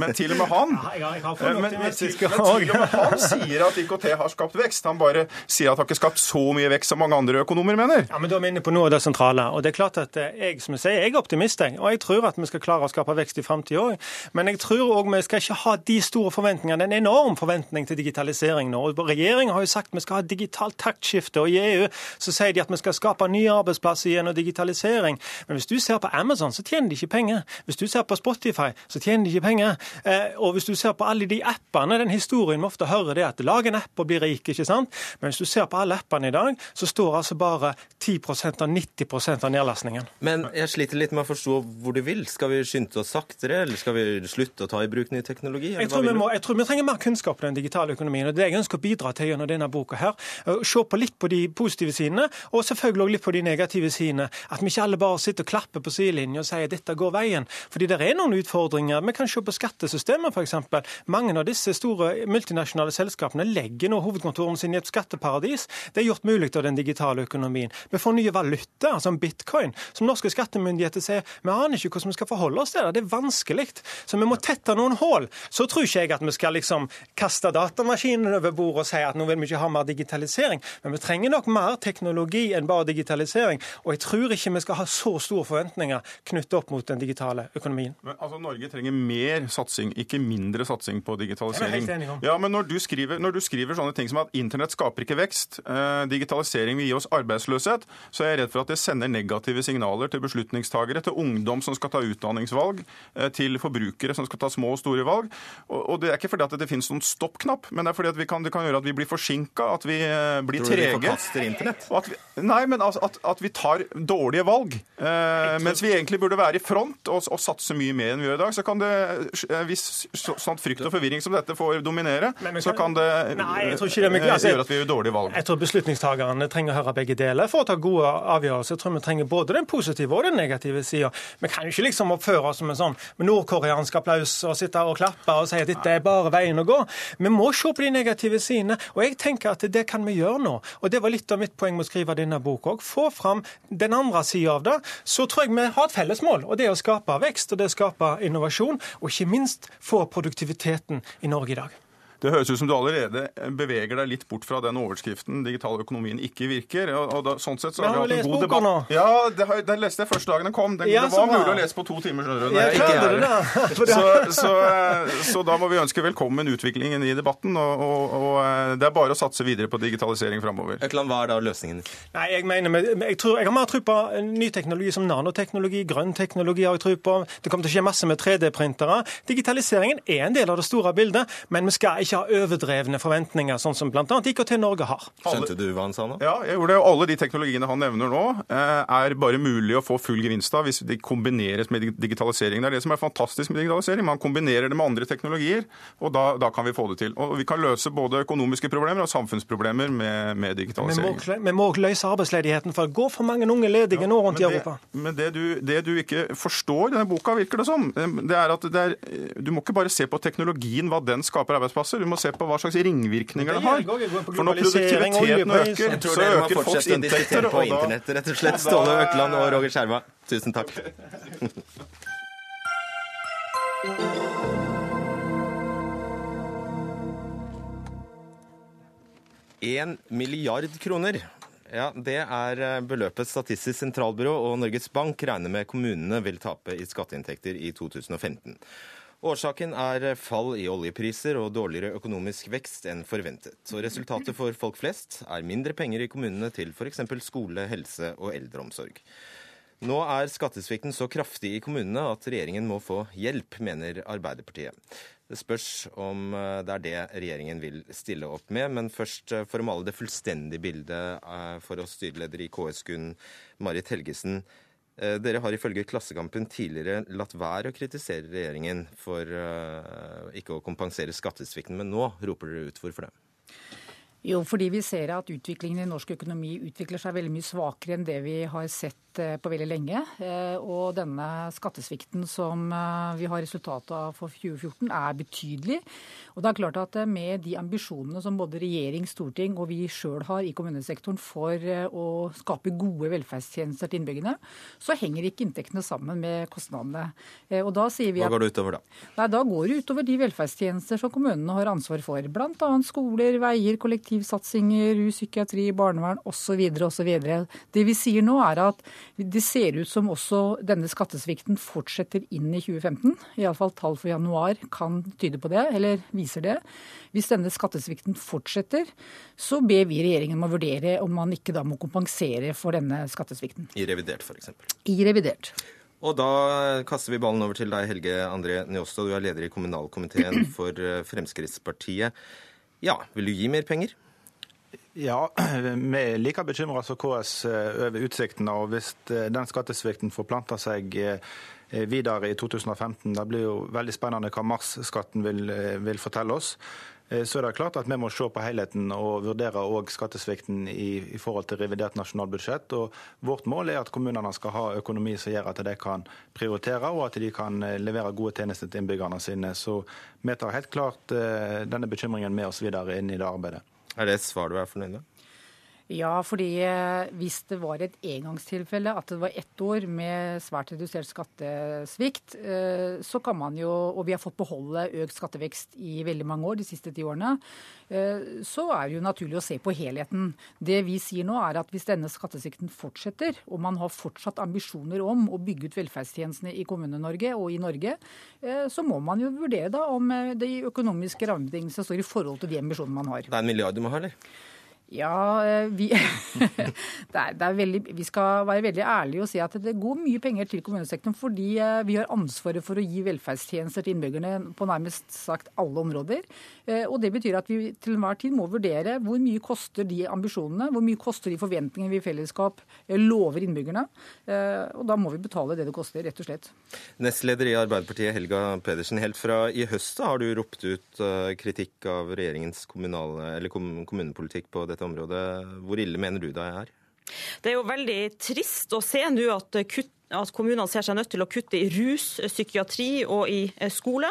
Men til og med han men, men, men, til, men til og med han sier at IKT har skapt vekst. Han bare sier at det har ikke skapt så mye vekst som mange andre økonomer mener. Ja, men Da er vi inne på noe av det sentrale. og det er klart at eh, Jeg som jeg sier, jeg er optimist, og jeg tror at vi skal klare å skape vekst i framtida òg. Men jeg tror òg vi skal ikke ha de store forventningene. Det er en enorm forventning til digitalisering nå. og Regjeringa har jo sagt vi skal ha digitalt taktskifte. Og i EU så sier de at vi skal skape nye arbeidsplasser gjennom digitalisering. Men hvis du ser på Amazon, så tjener de ikke penger. Hvis du ser på Spotify, så tjener de ikke penger. Eh, og hvis du ser på alle de appene, den historien vi ofte hører det at lag en app og bli rik, ikke sant. Men hvis du ser på alle appene i dag, så står altså bare 10 av 90% av nedlastningen. Men jeg sliter litt med å forstå hvor du vil. Skal vi skynde oss saktere, eller skal vi slutte å ta i bruk ny teknologi? Jeg tror, må, jeg tror, vi trenger mer kunnskap om den digitale økonomien. og Det jeg ønsker å bidra til gjennom denne boka her, se på litt på de positive sidene, og selvfølgelig også litt på de negative sidene. At vi ikke alle bare sitter og klapper på sidelinjen og sier at dette går veien. Fordi det er noen utfordringer. Vi kan se på skattesystemet f.eks. Mange av disse store multinasjonale selskapene legger nå hovedkontorene sine i et skatteparadis. Det er gjort mulig av den digitale økonomien. Vi får nye valuta, som bitcoin, som norske skattemyndigheter sier vi aner ikke hvordan vi skal forholde oss til det. Det er vanskelig. Så vi må tette noen hull. Så tror ikke jeg at vi skal liksom kaste datamaskinen over bordet og si at nå vil vi ikke ha mer digitalisering. Men vi trenger nok mer teknologi enn bare digitalisering. Og jeg tror ikke vi skal ha så store forventninger knyttet opp mot den digitale økonomien. Men altså, Norge trenger mer satsing, ikke mindre satsing på digitalisering. Ja, men når du, skriver, når du skriver sånne ting som at internett skaper ikke vekst, eh, digitalisering vil gi oss arbeidsløshet, så er jeg redd for at det sender negative signaler til beslutningstagere, til ungdom som skal ta utdanningsvalg, eh, til forbrukere som skal ta små og store valg. Og, og det er ikke fordi at det finnes noen stoppknapp, men det er fordi at kan, det kan gjøre at vi blir forsinka, at vi eh, blir trege forkaster internett? Vi, nei, men altså, at, at, vi tar dårlige valg. Eh, mens vi egentlig burde være i front og, og, satse mye mer enn vi gjør i dag. Så kan det, Hvis hvis sånn frykt og forvirring som dette får dominere, kan, så kan det, nei, tror det altså, gjøre at vi gjør dårlige valg. Jeg tror beslutningstakerne trenger å høre begge deler for å ta gode avgjørelser. Jeg tror vi trenger både den positive og den negative sida. Vi kan jo ikke liksom oppføre oss som en sånn nordkoreansk applaus og sitte og klappe og si at dette er bare veien å gå. Vi må se på de negative sidene. Og jeg tenker at det kan vi gjøre nå. Og Det var litt av mitt poeng med å skrive denne boka òg. Få fram den andre sida av det. Så tror jeg vi har et felles mål, og det er å skape vekst og det er å skape innovasjon. Og ikke minst få produktiviteten i Norge i dag. Det høres ut som du allerede beveger deg litt bort fra den overskriften 'digital økonomien ikke virker'. og da, sånn sett så har vi hatt en god debatt. Nå. Ja, det, har, det leste jeg første dagen den kom. Den, ja, det var mulig å lese på to timer. skjønner du. Jeg ikke det så, så, så, da må vi ønske velkommen utviklingen i debatten. Og, og, og, eh, det er bare å satse videre på digitalisering framover. Hva er da løsningen? Nei, Jeg mener, jeg, tror, jeg har mer tro på ny teknologi som nanoteknologi, grønn teknologi har jeg tro på. Det kommer til å skje masse med 3D-printere. Digitaliseringen er en del av det store bildet, men vi skal ikke ikke ha overdrevne forventninger, sånn som bl.a. IKT Norge har. Skjønte du hva han sa nå? Ja, jeg gjorde det. Og alle de teknologiene han nevner nå, eh, er bare mulig å få full gevinst av hvis de kombineres med digitalisering. Det er det som er fantastisk med digitalisering. Man kombinerer det med andre teknologier, og da, da kan vi få det til. Og vi kan løse både økonomiske problemer og samfunnsproblemer med, med digitalisering. Vi må, vi må løse arbeidsledigheten, for det går for mange unge ledige ja, nå rundt i Europa. Men det du, det du, ikke forstår i denne boka, virker det som, det er at det er, du må ikke bare se på teknologien, hva den skaper arbeidsplasser. Du må se på hva slags ringvirkninger det har. For når produktiviteten øker, så øker folks inntekter. På internett, rett og slett. Ståle Økland og Roger Skjerva, tusen takk. Én milliard kroner. Ja, Det er eh, beløpet Statistisk sentralbyrå og Norges Bank regner med kommunene vil tape i skatteinntekter i 2015. Årsaken er fall i oljepriser og dårligere økonomisk vekst enn forventet. Så resultatet for folk flest er mindre penger i kommunene til f.eks. skole, helse og eldreomsorg. Nå er skattesvikten så kraftig i kommunene at regjeringen må få hjelp, mener Arbeiderpartiet. Det spørs om eh, det er det regjeringen vil stille opp med. Men først, eh, for å male det fullstendige bildet eh, for oss styreleder i KS, Gunn Marit Helgesen. Eh, dere har ifølge Klassekampen tidligere latt være å kritisere regjeringen for uh, ikke å kompensere skattesvikten, men nå roper dere ut. Hvorfor det? Jo, fordi vi ser at utviklingen i norsk økonomi utvikler seg veldig mye svakere enn det vi har sett Eh, på veldig lenge. Eh, og denne skattesvikten som eh, vi har resultatet av for 2014, er betydelig. Og det er klart at med de ambisjonene som både regjering, storting og vi sjøl har i kommunesektoren for å skape gode velferdstjenester til innbyggerne, så henger ikke inntektene sammen med kostnadene. Og da sier vi at, Hva går det utover da? Nei, Da går det utover de velferdstjenester som kommunene har ansvar for. Bl.a. skoler, veier, kollektivsatsinger, rus, psykiatri, barnevern osv. osv. Det vi sier nå er at det ser ut som også denne skattesvikten fortsetter inn i 2015. Iallfall tall for januar kan tyde på det, eller viser det. Hvis denne skattesvikten fortsetter, så ber vi regjeringen om å vurdere om man ikke da må kompensere for denne skattesvikten. I revidert, f.eks.? I revidert. Og da kaster vi ballen over til deg, Helge André Njåstad. Du er leder i kommunalkomiteen for eh, Fremskrittspartiet. Ja, vil du gi mer penger? Ja, vi er like bekymra som KS eh, over utsiktene. og Hvis eh, den skattesvikten forplanter seg eh, videre i 2015, det blir jo veldig spennende hva marsskatten vil, vil fortelle oss. Så er det klart at Vi må se på helheten og vurdere også skattesvikten i, i, forhold til revidert nasjonalbudsjett. Og vårt mål er at kommunene skal ha økonomi som gjør at de kan prioritere og at de kan levere gode tjenester til innbyggerne sine. Så vi tar helt klart denne bekymringen med oss videre inn i det arbeidet. Er det et svar du er fornøyd med? Ja, fordi eh, hvis det var et engangstilfelle, at det var ett år med svært redusert skattesvikt, eh, så kan man jo, og vi har fått beholde økt skattevekst i veldig mange år, de siste ti årene, eh, så er det jo naturlig å se på helheten. Det vi sier nå er at hvis denne skattesvikten fortsetter, og man har fortsatt ambisjoner om å bygge ut velferdstjenestene i Kommune-Norge og i Norge, så må man jo vurdere da om de økonomiske rammebetingelsene står i forhold til de ambisjonene man har. Det er en milliard du må ha, eller? Ja, eh, vi, det er, det er veldig, vi skal være veldig ærlige og si at det går mye penger til kommunesektoren fordi eh, vi har ansvaret for å gi velferdstjenester til innbyggerne på nærmest sagt alle områder. Eh, og Det betyr at vi til enhver tid må vurdere hvor mye koster de ambisjonene, hvor mye koster de forventningene vi i fellesskap lover innbyggerne. Og da må vi betale det det koster, rett og slett. Nestleder i Arbeiderpartiet, Helga Pedersen. Helt fra i høst har du ropt ut kritikk av regjeringens kommunale, kommunepolitikk på dette området. Hvor ille mener du det er? Det er jo veldig trist å se nå at kutt at kommunene ser seg nødt til å kutte i rus, psykiatri og i eh, skole.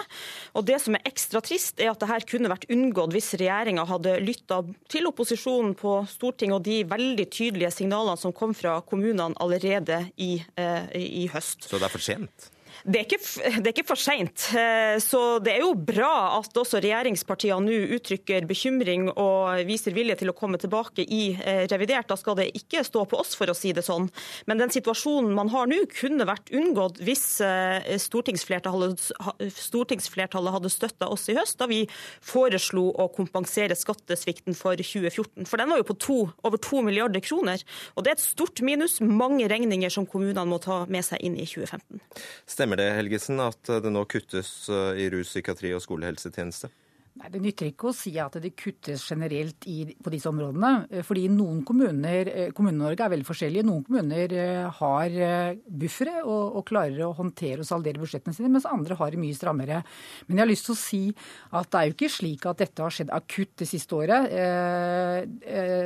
Og Det som er ekstra trist, er at dette kunne vært unngått hvis regjeringa hadde lytta til opposisjonen på Stortinget og de veldig tydelige signalene som kom fra kommunene allerede i, eh, i høst. Så det er for sent? Det er, ikke, det er ikke for seint. Eh, så det er jo bra at også regjeringspartiene nå uttrykker bekymring og viser vilje til å komme tilbake i eh, revidert. Da skal det ikke stå på oss, for å si det sånn. Men den situasjonen man har nå, kunne vært unngått hvis eh, stortingsflertallet, stortingsflertallet hadde støtta oss i høst, da vi foreslo å kompensere skattesvikten for 2014. For den var jo på to, over 2 milliarder kroner. Og det er et stort minus, mange regninger som kommunene må ta med seg inn i 2015. Stemmer det Helgesen, at det nå kuttes eh, i rus, psykiatri og skolehelsetjeneste? Nei, Det nytter ikke å si at det kuttes generelt i, på disse områdene. Eh, fordi noen kommuner eh, Kommune-Norge er veldig forskjellige. Noen kommuner eh, har buffere og, og, klarer å håndtere og saldere budsjettene sine, mens andre har det mye strammere. Men jeg har lyst til å si at det er jo ikke slik at dette har skjedd akutt det siste året.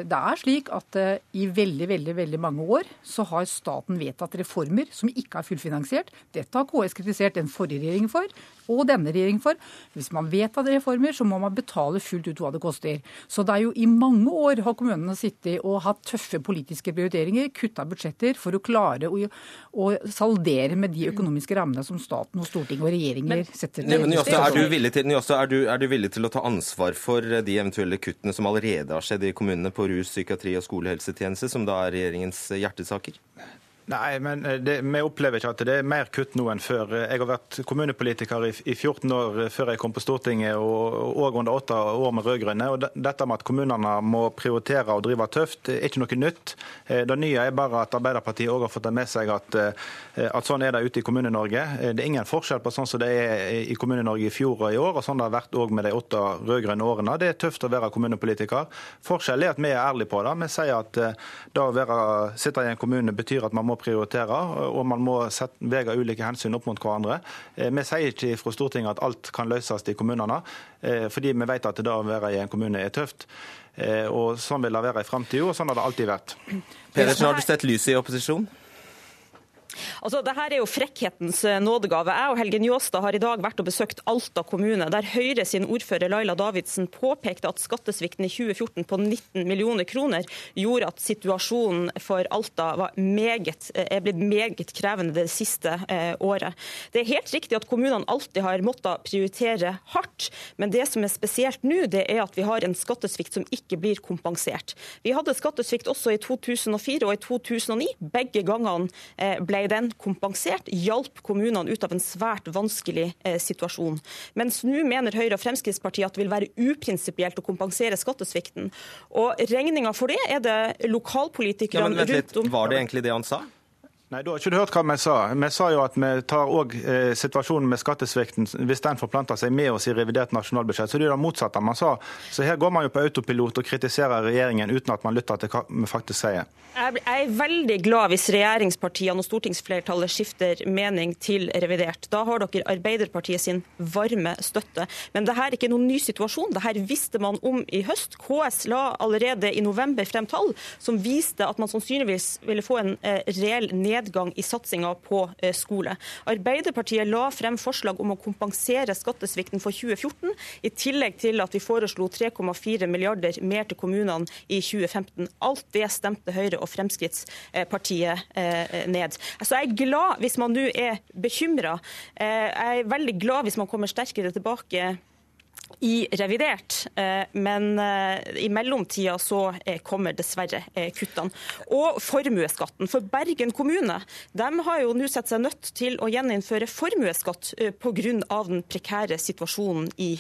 Det er slik at i veldig, veldig, veldig mange år så har staten vedtatt reformer som ikke er fullfinansiert. Dette har KS kritisert den forrige regjeringen for, og denne regjeringen for. Hvis man vedtar reformer, så må man betale fullt ut hva det koster. Så det er jo i mange år har kommunene sittet og hatt tøffe politiske prioriteringer, kutta budsjetter for å klare å, å saldere med de økonomiske rammene som staten og Stortinget og regjeringer men, setter. Men, men er, du villig til, er, er du villig til å ta ansvar for de eventuelle kuttene som allerede har skjedd i kommunene på rus, psykiatri og skolehelsetjeneste, som da er regjeringens hjertesaker? Nei, men eh, det, vi opplever ikke at det er mer kutt nå enn før. Jeg har vært kommunepolitiker i, i 14 år før jeg kom på Stortinget, og, òg under åtte år med rød-grønne. Og dette med at kommunene må prioritere og drive tøft, er ikke noe nytt. Eh, det nye er bare at Arbeiderpartiet òg har fått det med seg at, eh, at sånn er det ute i Kommune-Norge. Det er ingen forskjell på sånn som det er i Kommune-Norge i fjor og i år, og sånn det har vært òg med de åtte rød-grønne årene. Det er tøft å være kommunepolitiker. Forskjellen er at vi er ærlige på det. Vi sier at det å være, sitte i en kommune betyr at man må prioritere, og man må veie ulike hensyn opp mot hverandre. Eh, vi sier ikke fra Stortinget at alt kan løses i kommunene, eh, fordi vi vet at det å være i en kommune er tøft. Eh, og Sånn vil det være i framtida, og sånn har det alltid vært. Pedersen, har du sett lyset i opposisjon? Altså, Dette er jo frekkhetens eh, nådegave. Jeg og Helge Njåstad har i dag vært og besøkt Alta kommune, der Høyre sin ordfører Laila Davidsen påpekte at skattesvikten i 2014 på 19 millioner kroner gjorde at situasjonen for Alta meget, eh, er blitt meget krevende det siste eh, året. Det er helt riktig at kommunene alltid har måttet prioritere hardt, men det som er spesielt nå, det er at vi har en skattesvikt som ikke blir kompensert. Vi hadde skattesvikt også i 2004 og i 2009. Begge gangene eh, den kompensert, hjalp kommunene ut av en svært vanskelig eh, situasjon. Mens nå mener Høyre og Fremskrittspartiet at det vil være uprinsipielt å kompensere skattesvikten. Og regninga for det er det lokalpolitikerne ja, rundt om Var det egentlig det han sa? Nei, Da har ikke du hørt hva vi sa. Vi sa jo at vi tar òg eh, situasjonen med skattesvikten, hvis den forplanter seg med oss i revidert nasjonalbudsjett. Så det er det motsatte man sa. Så her går man jo på autopilot og kritiserer regjeringen uten at man lytter til hva vi faktisk sier. Jeg er veldig glad hvis regjeringspartiene og stortingsflertallet skifter mening til revidert. Da har dere Arbeiderpartiet sin varme støtte. Men dette er ikke noen ny situasjon. Dette visste man om i høst. KS la allerede i november frem tall som viste at man sannsynligvis ville få en eh, reell nedgang nedgang i satsinga på eh, skole. Arbeiderpartiet la frem forslag om å kompensere skattesvikten for 2014, i tillegg til at vi foreslo 3,4 milliarder mer til kommunene i 2015. Alt det stemte Høyre og Fremskrittspartiet eh, ned. Så jeg er glad hvis man nå er bekymra. Eh, jeg er veldig glad hvis man kommer sterkere tilbake i revidert, eh, men eh, i mellomtida så eh, kommer dessverre kuttene. Og formuesskatten. For Bergen kommune de har jo nå sett seg nødt til å gjeninnføre formuesskatt pga. den prekære situasjonen i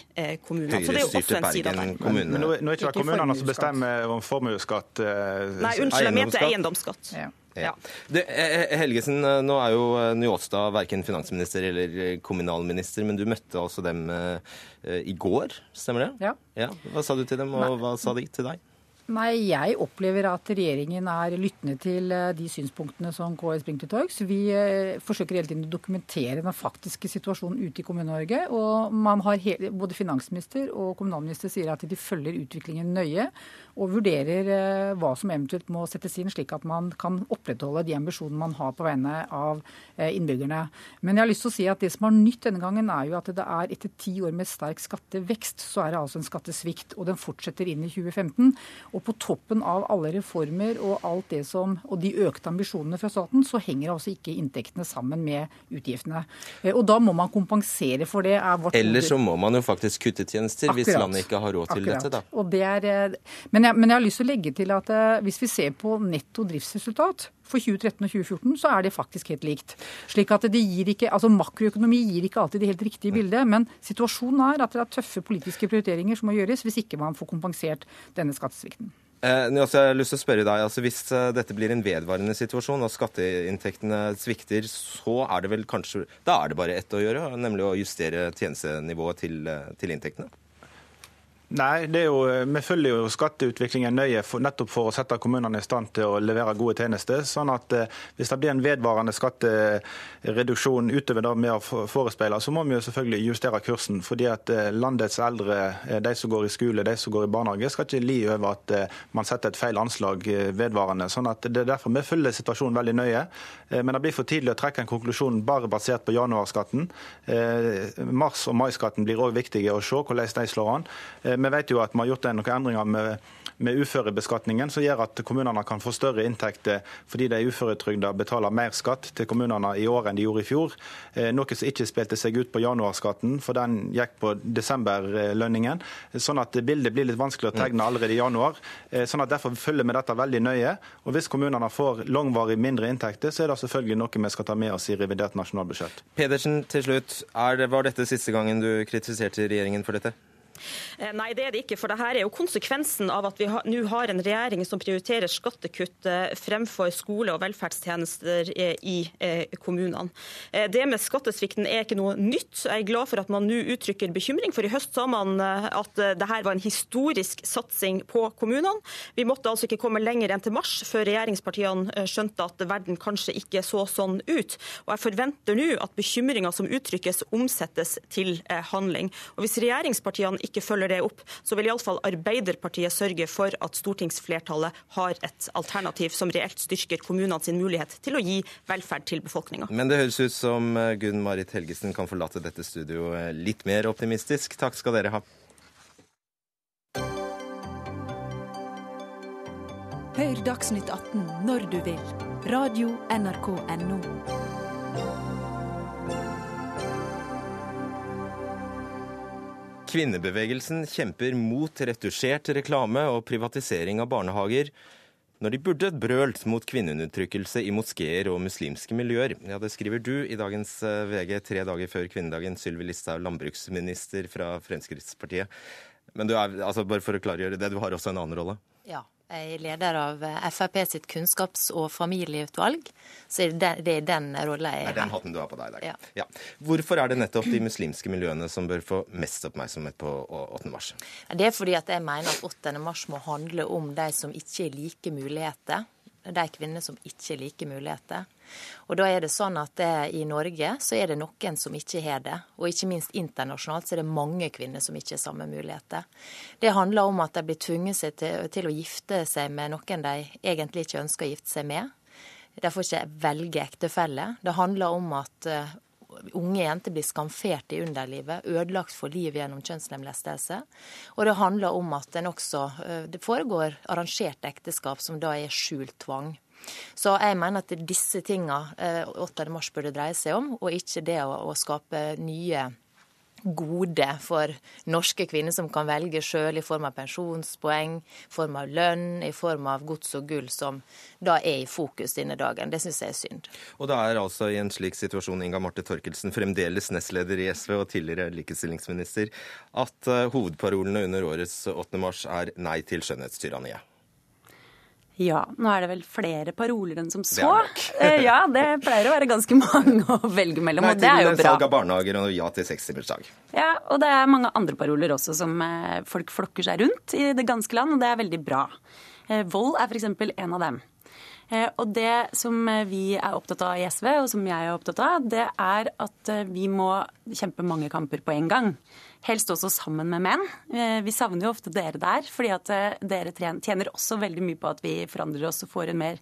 kommunen. Så det er jo også en side av det. Men, men nå er ikke det kommunene som bestemmer om formuesskatt? Nei, unnskyld, jeg mente eiendomsskatt. Ja. Ja. Det, Helgesen, nå er jo Njåstad verken finansminister eller kommunalminister, men du møtte altså dem i går, stemmer det? Ja. ja. Hva sa du til dem, og hva sa de til deg? Nei, jeg opplever at regjeringen er lyttende til eh, de synspunktene som KS bringer til torgs. Vi eh, forsøker hele tiden å dokumentere den faktiske situasjonen ute i Kommune-Norge. Og man har både finansminister og kommunalminister sier at de følger utviklingen nøye og vurderer eh, hva som eventuelt må settes inn, slik at man kan opprettholde de ambisjonene man har på vegne av innbyggerne. Men jeg har lyst til å si at det som er nytt denne gangen, er jo at det er etter ti år med sterk skattevekst, så er det altså en skattesvikt. Og den fortsetter inn i 2015. Og på toppen av alle reformer og alt det som, og de økte ambisjonene fra staten, så henger altså ikke inntektene sammen med utgiftene. Eh, og da må man kompensere for det. Eller så må man jo faktisk kutte tjenester, Akkurat. hvis landet ikke har råd til Akkurat. dette. da. Det er, eh, men, jeg, men jeg har lyst til å legge til at eh, hvis vi ser på netto driftsresultat, for 2013 og 2014 så er det faktisk helt likt. Slik at det gir ikke, altså Makroøkonomi gir ikke alltid det helt riktige bildet, men situasjonen er at det er tøffe politiske prioriteringer som må gjøres hvis ikke man får kompensert denne skattesvikten. Eh, jeg har lyst til å spørre deg, altså Hvis eh, dette blir en vedvarende situasjon og skatteinntektene svikter, så er det vel kanskje Da er det bare ett å gjøre, nemlig å justere tjenestenivået til, eh, til inntektene? Nei, jo, Vi følger jo skatteutviklingen nøye for, nettopp for å sette kommunene i stand til å levere gode tjenester. sånn at eh, Hvis det blir en vedvarende skattereduksjon utover det vi har forespeilet, så må vi jo selvfølgelig justere kursen. fordi at eh, Landets eldre, eh, de som går i skole, de som går i barnehage, skal ikke li over at eh, man setter et feil anslag eh, vedvarende. sånn at Det er derfor vi følger situasjonen veldig nøye. Eh, Men det blir for tidlig å trekke en konklusjon bare basert på januarskatten. Eh, Mars- og maiskatten blir òg viktige å se hvordan de slår an. Eh, vi vet jo at vi har gjort noen endringer med, med uførebeskatningen som gjør at kommunene kan få større inntekter fordi de uføretrygda betaler mer skatt til kommunene i år enn de gjorde i fjor. Eh, noe som ikke spilte seg ut på januarskatten, for den gikk på desemberlønningen. Sånn at bildet blir litt vanskelig å tegne allerede i januar. Eh, sånn at Derfor følger vi dette veldig nøye. Og Hvis kommunene får langvarig mindre inntekter, så er det selvfølgelig noe vi skal ta med oss i revidert nasjonalbudsjett. Pedersen, til slutt. Det, var dette siste gangen du kritiserte regjeringen for dette? Eh, Nei, det er det ikke. For det her er jo konsekvensen av at vi nå har en regjering som prioriterer skattekutt eh, fremfor skole og velferdstjenester eh, i kommunene. Det med skattesvikten er ikke noe nytt. Jeg er glad for at man nå uttrykker bekymring, for i høst sa man at dette var en historisk satsing på kommunene. Vi måtte altså ikke komme lenger enn til mars før regjeringspartiene skjønte at verden kanskje ikke så sånn ut. Og jeg forventer nå at bekymringa som uttrykkes, omsettes til handling. Og hvis regjeringspartiene ikke følger det opp, så vil iallfall Arbeiderpartiet sørge for at stortingsflertallet har et alternativ som reelt styrker kommunene sin mulighet til å gi velferd til befolkninga. Men det høres ut som eh, Gunn Marit Helgesen kan forlate dette studioet litt mer optimistisk. Takk skal dere ha. Hør Dagsnytt 18 når du vil. Radio NRK NO. Kvinnebevegelsen kjemper mot retusjert reklame og privatisering av barnehager, når de burde brølt mot kvinneundertrykkelse i moskeer og muslimske miljøer. Ja, Det skriver du i dagens eh, VG tre dager før kvinnedagen, Sylvi Listhaug, landbruksminister fra Fremskrittspartiet. Men du er, altså bare for å klargjøre det, du har også en annen rolle? Ja. Jeg er leder av eh, Frp sitt kunnskaps- og familieutvalg, så det, er den rolla jeg Det er den hatten du har på deg i dag. Ja. Hvorfor er det nettopp de muslimske miljøene som bør få mest oppmerksomhet på 8. mars? Det er fordi at jeg mener at 8. mars må handle om de som ikke har like muligheter. De kvinner som ikke har like muligheter. Og da er det sånn at det, I Norge så er det noen som ikke har det. Og ikke minst internasjonalt så er det mange kvinner som ikke har samme muligheter. Det handler om at de blir tvunget til, til å gifte seg med noen de egentlig ikke ønsker å gifte seg med. De får ikke velge ektefelle. Det handler om at uh, unge jenter blir skamfert i underlivet, ødelagt for livet gjennom kjønnslemlestelse. Og det handler om at også, uh, det foregår arrangert ekteskap som da er skjult tvang. Så jeg mener at disse tinga 8. mars burde dreie seg om, og ikke det å, å skape nye gode for norske kvinner som kan velge sjøl i form av pensjonspoeng, i form av lønn, i form av gods og gull, som da er i fokus denne dagen. Det syns jeg er synd. Og det er altså i en slik situasjon Inga Marte Torkelsen, fremdeles nestleder i SV og tidligere likestillingsminister, at uh, hovedparolene under årets 8. mars er nei til skjønnhetstyranniet. Ja, nå er det vel flere paroler enn som så. Det. Eh, ja, det pleier å være ganske mange å velge mellom, Nei og det er jo bra. salg av barnehager og ja til sekstimersdag. Ja, og det er mange andre paroler også som eh, folk flokker seg rundt i det ganske land, og det er veldig bra. Eh, Vold er f.eks. en av dem. Og det som vi er opptatt av i SV, og som jeg er opptatt av, det er at vi må kjempe mange kamper på en gang. Helst også sammen med menn. Eh, Vi savner jo ofte dere der, fordi at eh, dere tjener også veldig mye på at vi forandrer oss og får en mer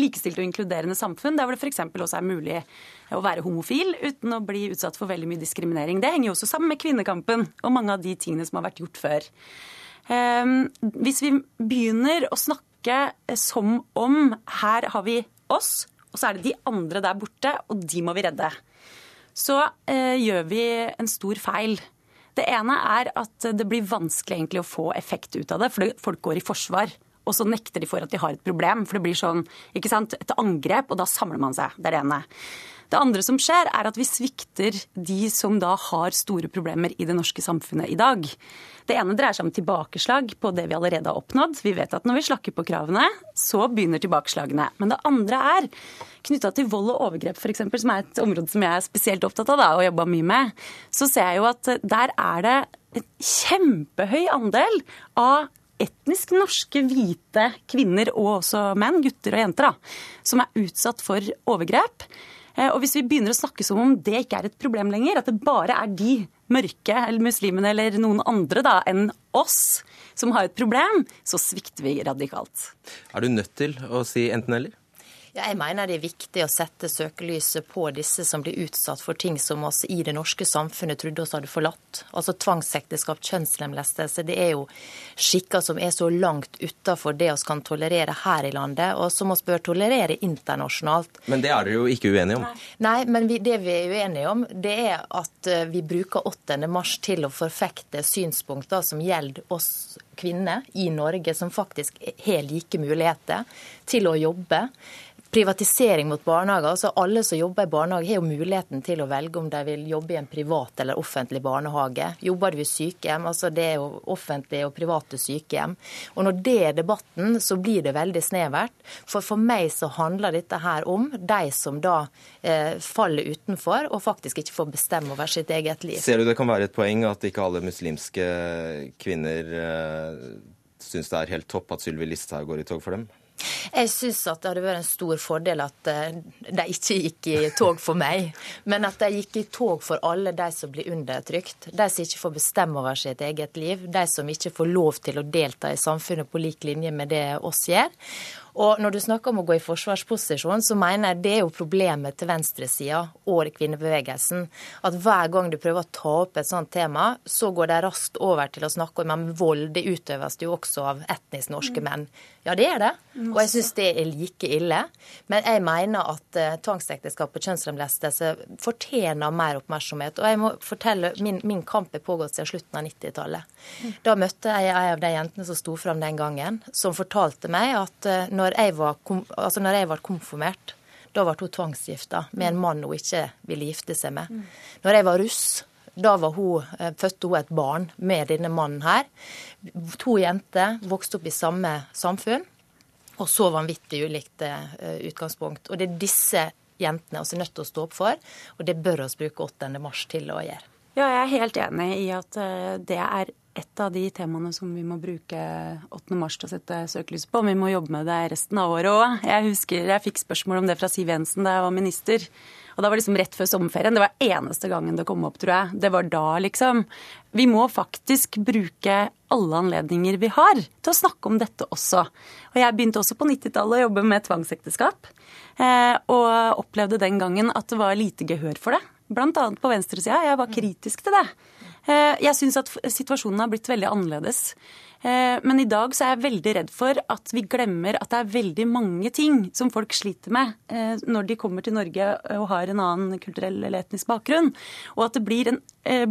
likestilt og inkluderende samfunn, der hvor det f.eks. også er mulig å være homofil uten å bli utsatt for veldig mye diskriminering. Det henger jo også sammen med kvinnekampen og mange av de tingene som har vært gjort før. Eh, Hvis vi begynner å snakke som om her har vi oss, og så er det de andre der borte, og de må vi redde, så eh, gjør vi en stor feil. Det ene er at det blir vanskelig egentlig å få effekt ut av det, for folk går i forsvar. og så nekter de for at de har et problem. For det blir sånn, ikke sant, et angrep, og da samler man seg. Det er det ene. Det andre som skjer, er at vi svikter de som da har store problemer i det norske samfunnet i dag. Det ene dreier seg om tilbakeslag på det vi allerede har oppnådd. Vi vet at når vi slakker på kravene, så begynner tilbakeslagene. Men det andre er knytta til vold og overgrep, f.eks., som er et område som jeg er spesielt opptatt av da, og jobba mye med. Så ser jeg jo at der er det en kjempehøy andel av etnisk norske hvite kvinner og også menn, gutter og jenter, da, som er utsatt for overgrep. Eh, og hvis vi begynner å snakke som om det ikke er et problem lenger, at det bare er de mørke eller muslimene eller noen andre da, enn oss som har et problem, så svikter vi radikalt. Er du nødt til å si enten-eller? Ja, jeg mener det er viktig å sette søkelyset på disse som blir utsatt for ting som oss i det norske samfunnet trodde oss hadde forlatt. Altså tvangsekteskap, kjønnslemlestelse. Det er jo skikker som er så langt utafor det vi kan tolerere her i landet, og som vi bør tolerere internasjonalt. Men det er dere jo ikke uenige om? Nei, men vi, det vi er uenige om, det er at eh, vi bruker 8. mars til å forfekte synspunkter som gjelder oss kvinner i Norge, som faktisk har like muligheter til å jobbe privatisering mot barnehager. altså Alle som jobber i barnehage, har jo muligheten til å velge om de vil jobbe i en privat eller offentlig barnehage. Jobber du i sykehjem, altså det er jo offentlige og private sykehjem. Og Når det er debatten, så blir det veldig snevert. For for meg så handler dette her om de som da eh, faller utenfor og faktisk ikke får bestemme over sitt eget liv. Ser du det kan være et poeng at ikke alle muslimske kvinner eh, syns det er helt topp at Sylvi Listhaug går i tog for dem? Jeg syns at det hadde vært en stor fordel at eh, de ikke gikk i tog for meg, men at de gikk i tog for alle de som blir undertrykt. De som ikke får bestemme over sitt eget liv, de som ikke får lov til å delta i samfunnet på lik linje med det oss gjør. Og når du snakker om å gå i forsvarsposisjon, så mener jeg det er jo problemet til venstresida og kvinnebevegelsen. At hver gang du prøver å ta opp et sånt tema, så går de raskt over til å snakke om at vold det utøves jo også av etnisk norske menn. Ja, det er det. Og jeg syns det er like ille. Men jeg mener at uh, tvangsekteskap og kjønnslemlestelse fortjener mer oppmerksomhet. Og jeg må fortelle, min, min kamp er pågått siden slutten av 90-tallet. Da møtte jeg ei av de jentene som sto fram den gangen, som fortalte meg at uh, når når jeg var, altså når jeg ble konfirmert, da ble hun tvangsgifta med en mann hun ikke ville gifte seg med. Mm. Når jeg var russ, da var hun, eh, fødte hun et barn med denne mannen her. To jenter vokste opp i samme samfunn, og så vanvittig ulikt eh, utgangspunkt. Og det er disse jentene vi er nødt til å stå opp for, og det bør vi bruke 8. mars til å gjøre. Ja, jeg er helt enig i at eh, det er et av de temaene som vi må bruke 8. mars til å sette søkelys på. Vi må jobbe med det resten av året òg. Jeg husker jeg fikk spørsmål om det fra Siv Jensen da jeg var minister. Og da var det liksom rett før sommerferien. Det var eneste gangen det kom opp, tror jeg. Det var da, liksom. Vi må faktisk bruke alle anledninger vi har til å snakke om dette også. Og jeg begynte også på 90-tallet å jobbe med tvangsekteskap. Eh, og opplevde den gangen at det var lite gehør for det. Annet på venstresida. Jeg var kritisk til det. Eh, jeg syns at situasjonen har blitt veldig annerledes. Eh, men i dag så er jeg veldig redd for at vi glemmer at det er veldig mange ting som folk sliter med eh, når de kommer til Norge og har en annen kulturell eller etnisk bakgrunn. Og at det blir en,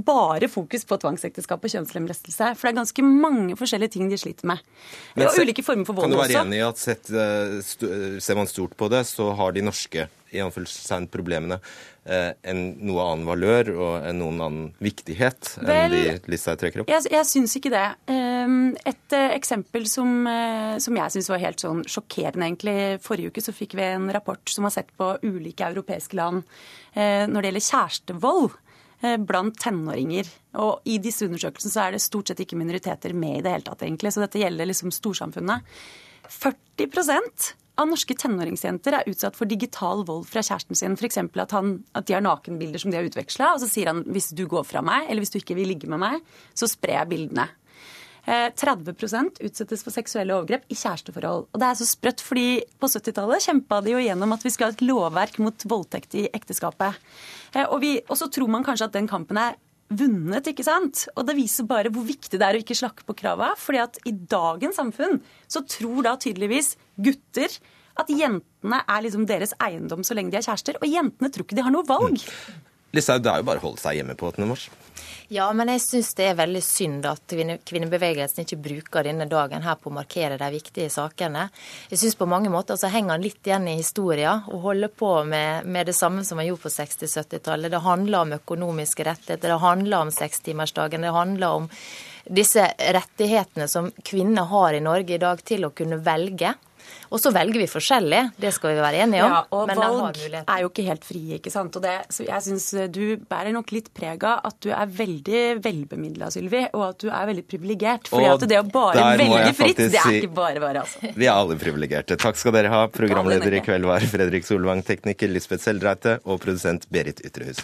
bare fokus på tvangsekteskap og kjønnslemlestelse. For det er ganske mange forskjellige ting de sliter med. Men, og ulike former for vold også. Kan du være enig i at sett, ser man stort på det, så har de norske i problemene Eh, en noe annen valør og en noen annen viktighet enn Vel, de Listhaug trekker opp? Jeg, jeg syns ikke det. Ehm, et eh, eksempel som, eh, som jeg syns var helt sånn sjokkerende, egentlig. Forrige uke så fikk vi en rapport som har sett på ulike europeiske land når det gjelder kjærestevold blant tenåringer. Og i disse undersøkelsene så er det stort sett ikke minoriteter med i det hele tatt, egentlig. Så dette gjelder liksom storsamfunnet. 40 av norske tenåringsjenter er utsatt for digital vold fra kjæresten sin. F.eks. At, at de har nakenbilder som de har utveksla, og så sier han hvis du går fra meg, eller hvis du ikke vil ligge med meg, så sprer jeg bildene. 30 eh, utsettes for seksuelle overgrep i kjæresteforhold. Og det er så sprøtt, fordi på 70-tallet kjempa de jo gjennom at vi skulle ha et lovverk mot voldtekt i ekteskapet. Eh, og, vi, og så tror man kanskje at den kampen er vunnet, ikke sant? Og det viser bare hvor viktig det er å ikke slakke på krava. fordi at i dagens samfunn så tror da tydeligvis gutter at jentene er liksom deres eiendom så lenge de er kjærester. Og jentene tror ikke de har noe valg. Listhaug, det er jo bare å holde seg hjemme på 8. mars. Ja, men jeg syns det er veldig synd at kvinnebevegelsen ikke bruker denne dagen her på å markere de viktige sakene. Jeg syns på mange måter så henger han litt igjen i historien og holder på med, med det samme som han gjorde på 60-70-tallet. Det handler om økonomiske rettigheter, det handler om sekstimersdagen, det handler om disse rettighetene som kvinner har i Norge i dag til å kunne velge. Og så velger vi forskjellig, det skal vi være enige om. Ja, og valg er jo ikke helt frie, ikke sant. Og det, så jeg syns du bærer nok litt preg av at du er veldig velbemidla, Sylvi, og at du er veldig privilegert. For at det å bare velge fritt, det er ikke bare bare, altså. Vi er alle privilegerte. Takk skal dere ha. Programleder i kveld var Fredrik Solvang, tekniker Lisbeth Seldreite og produsent Berit Ytrehus.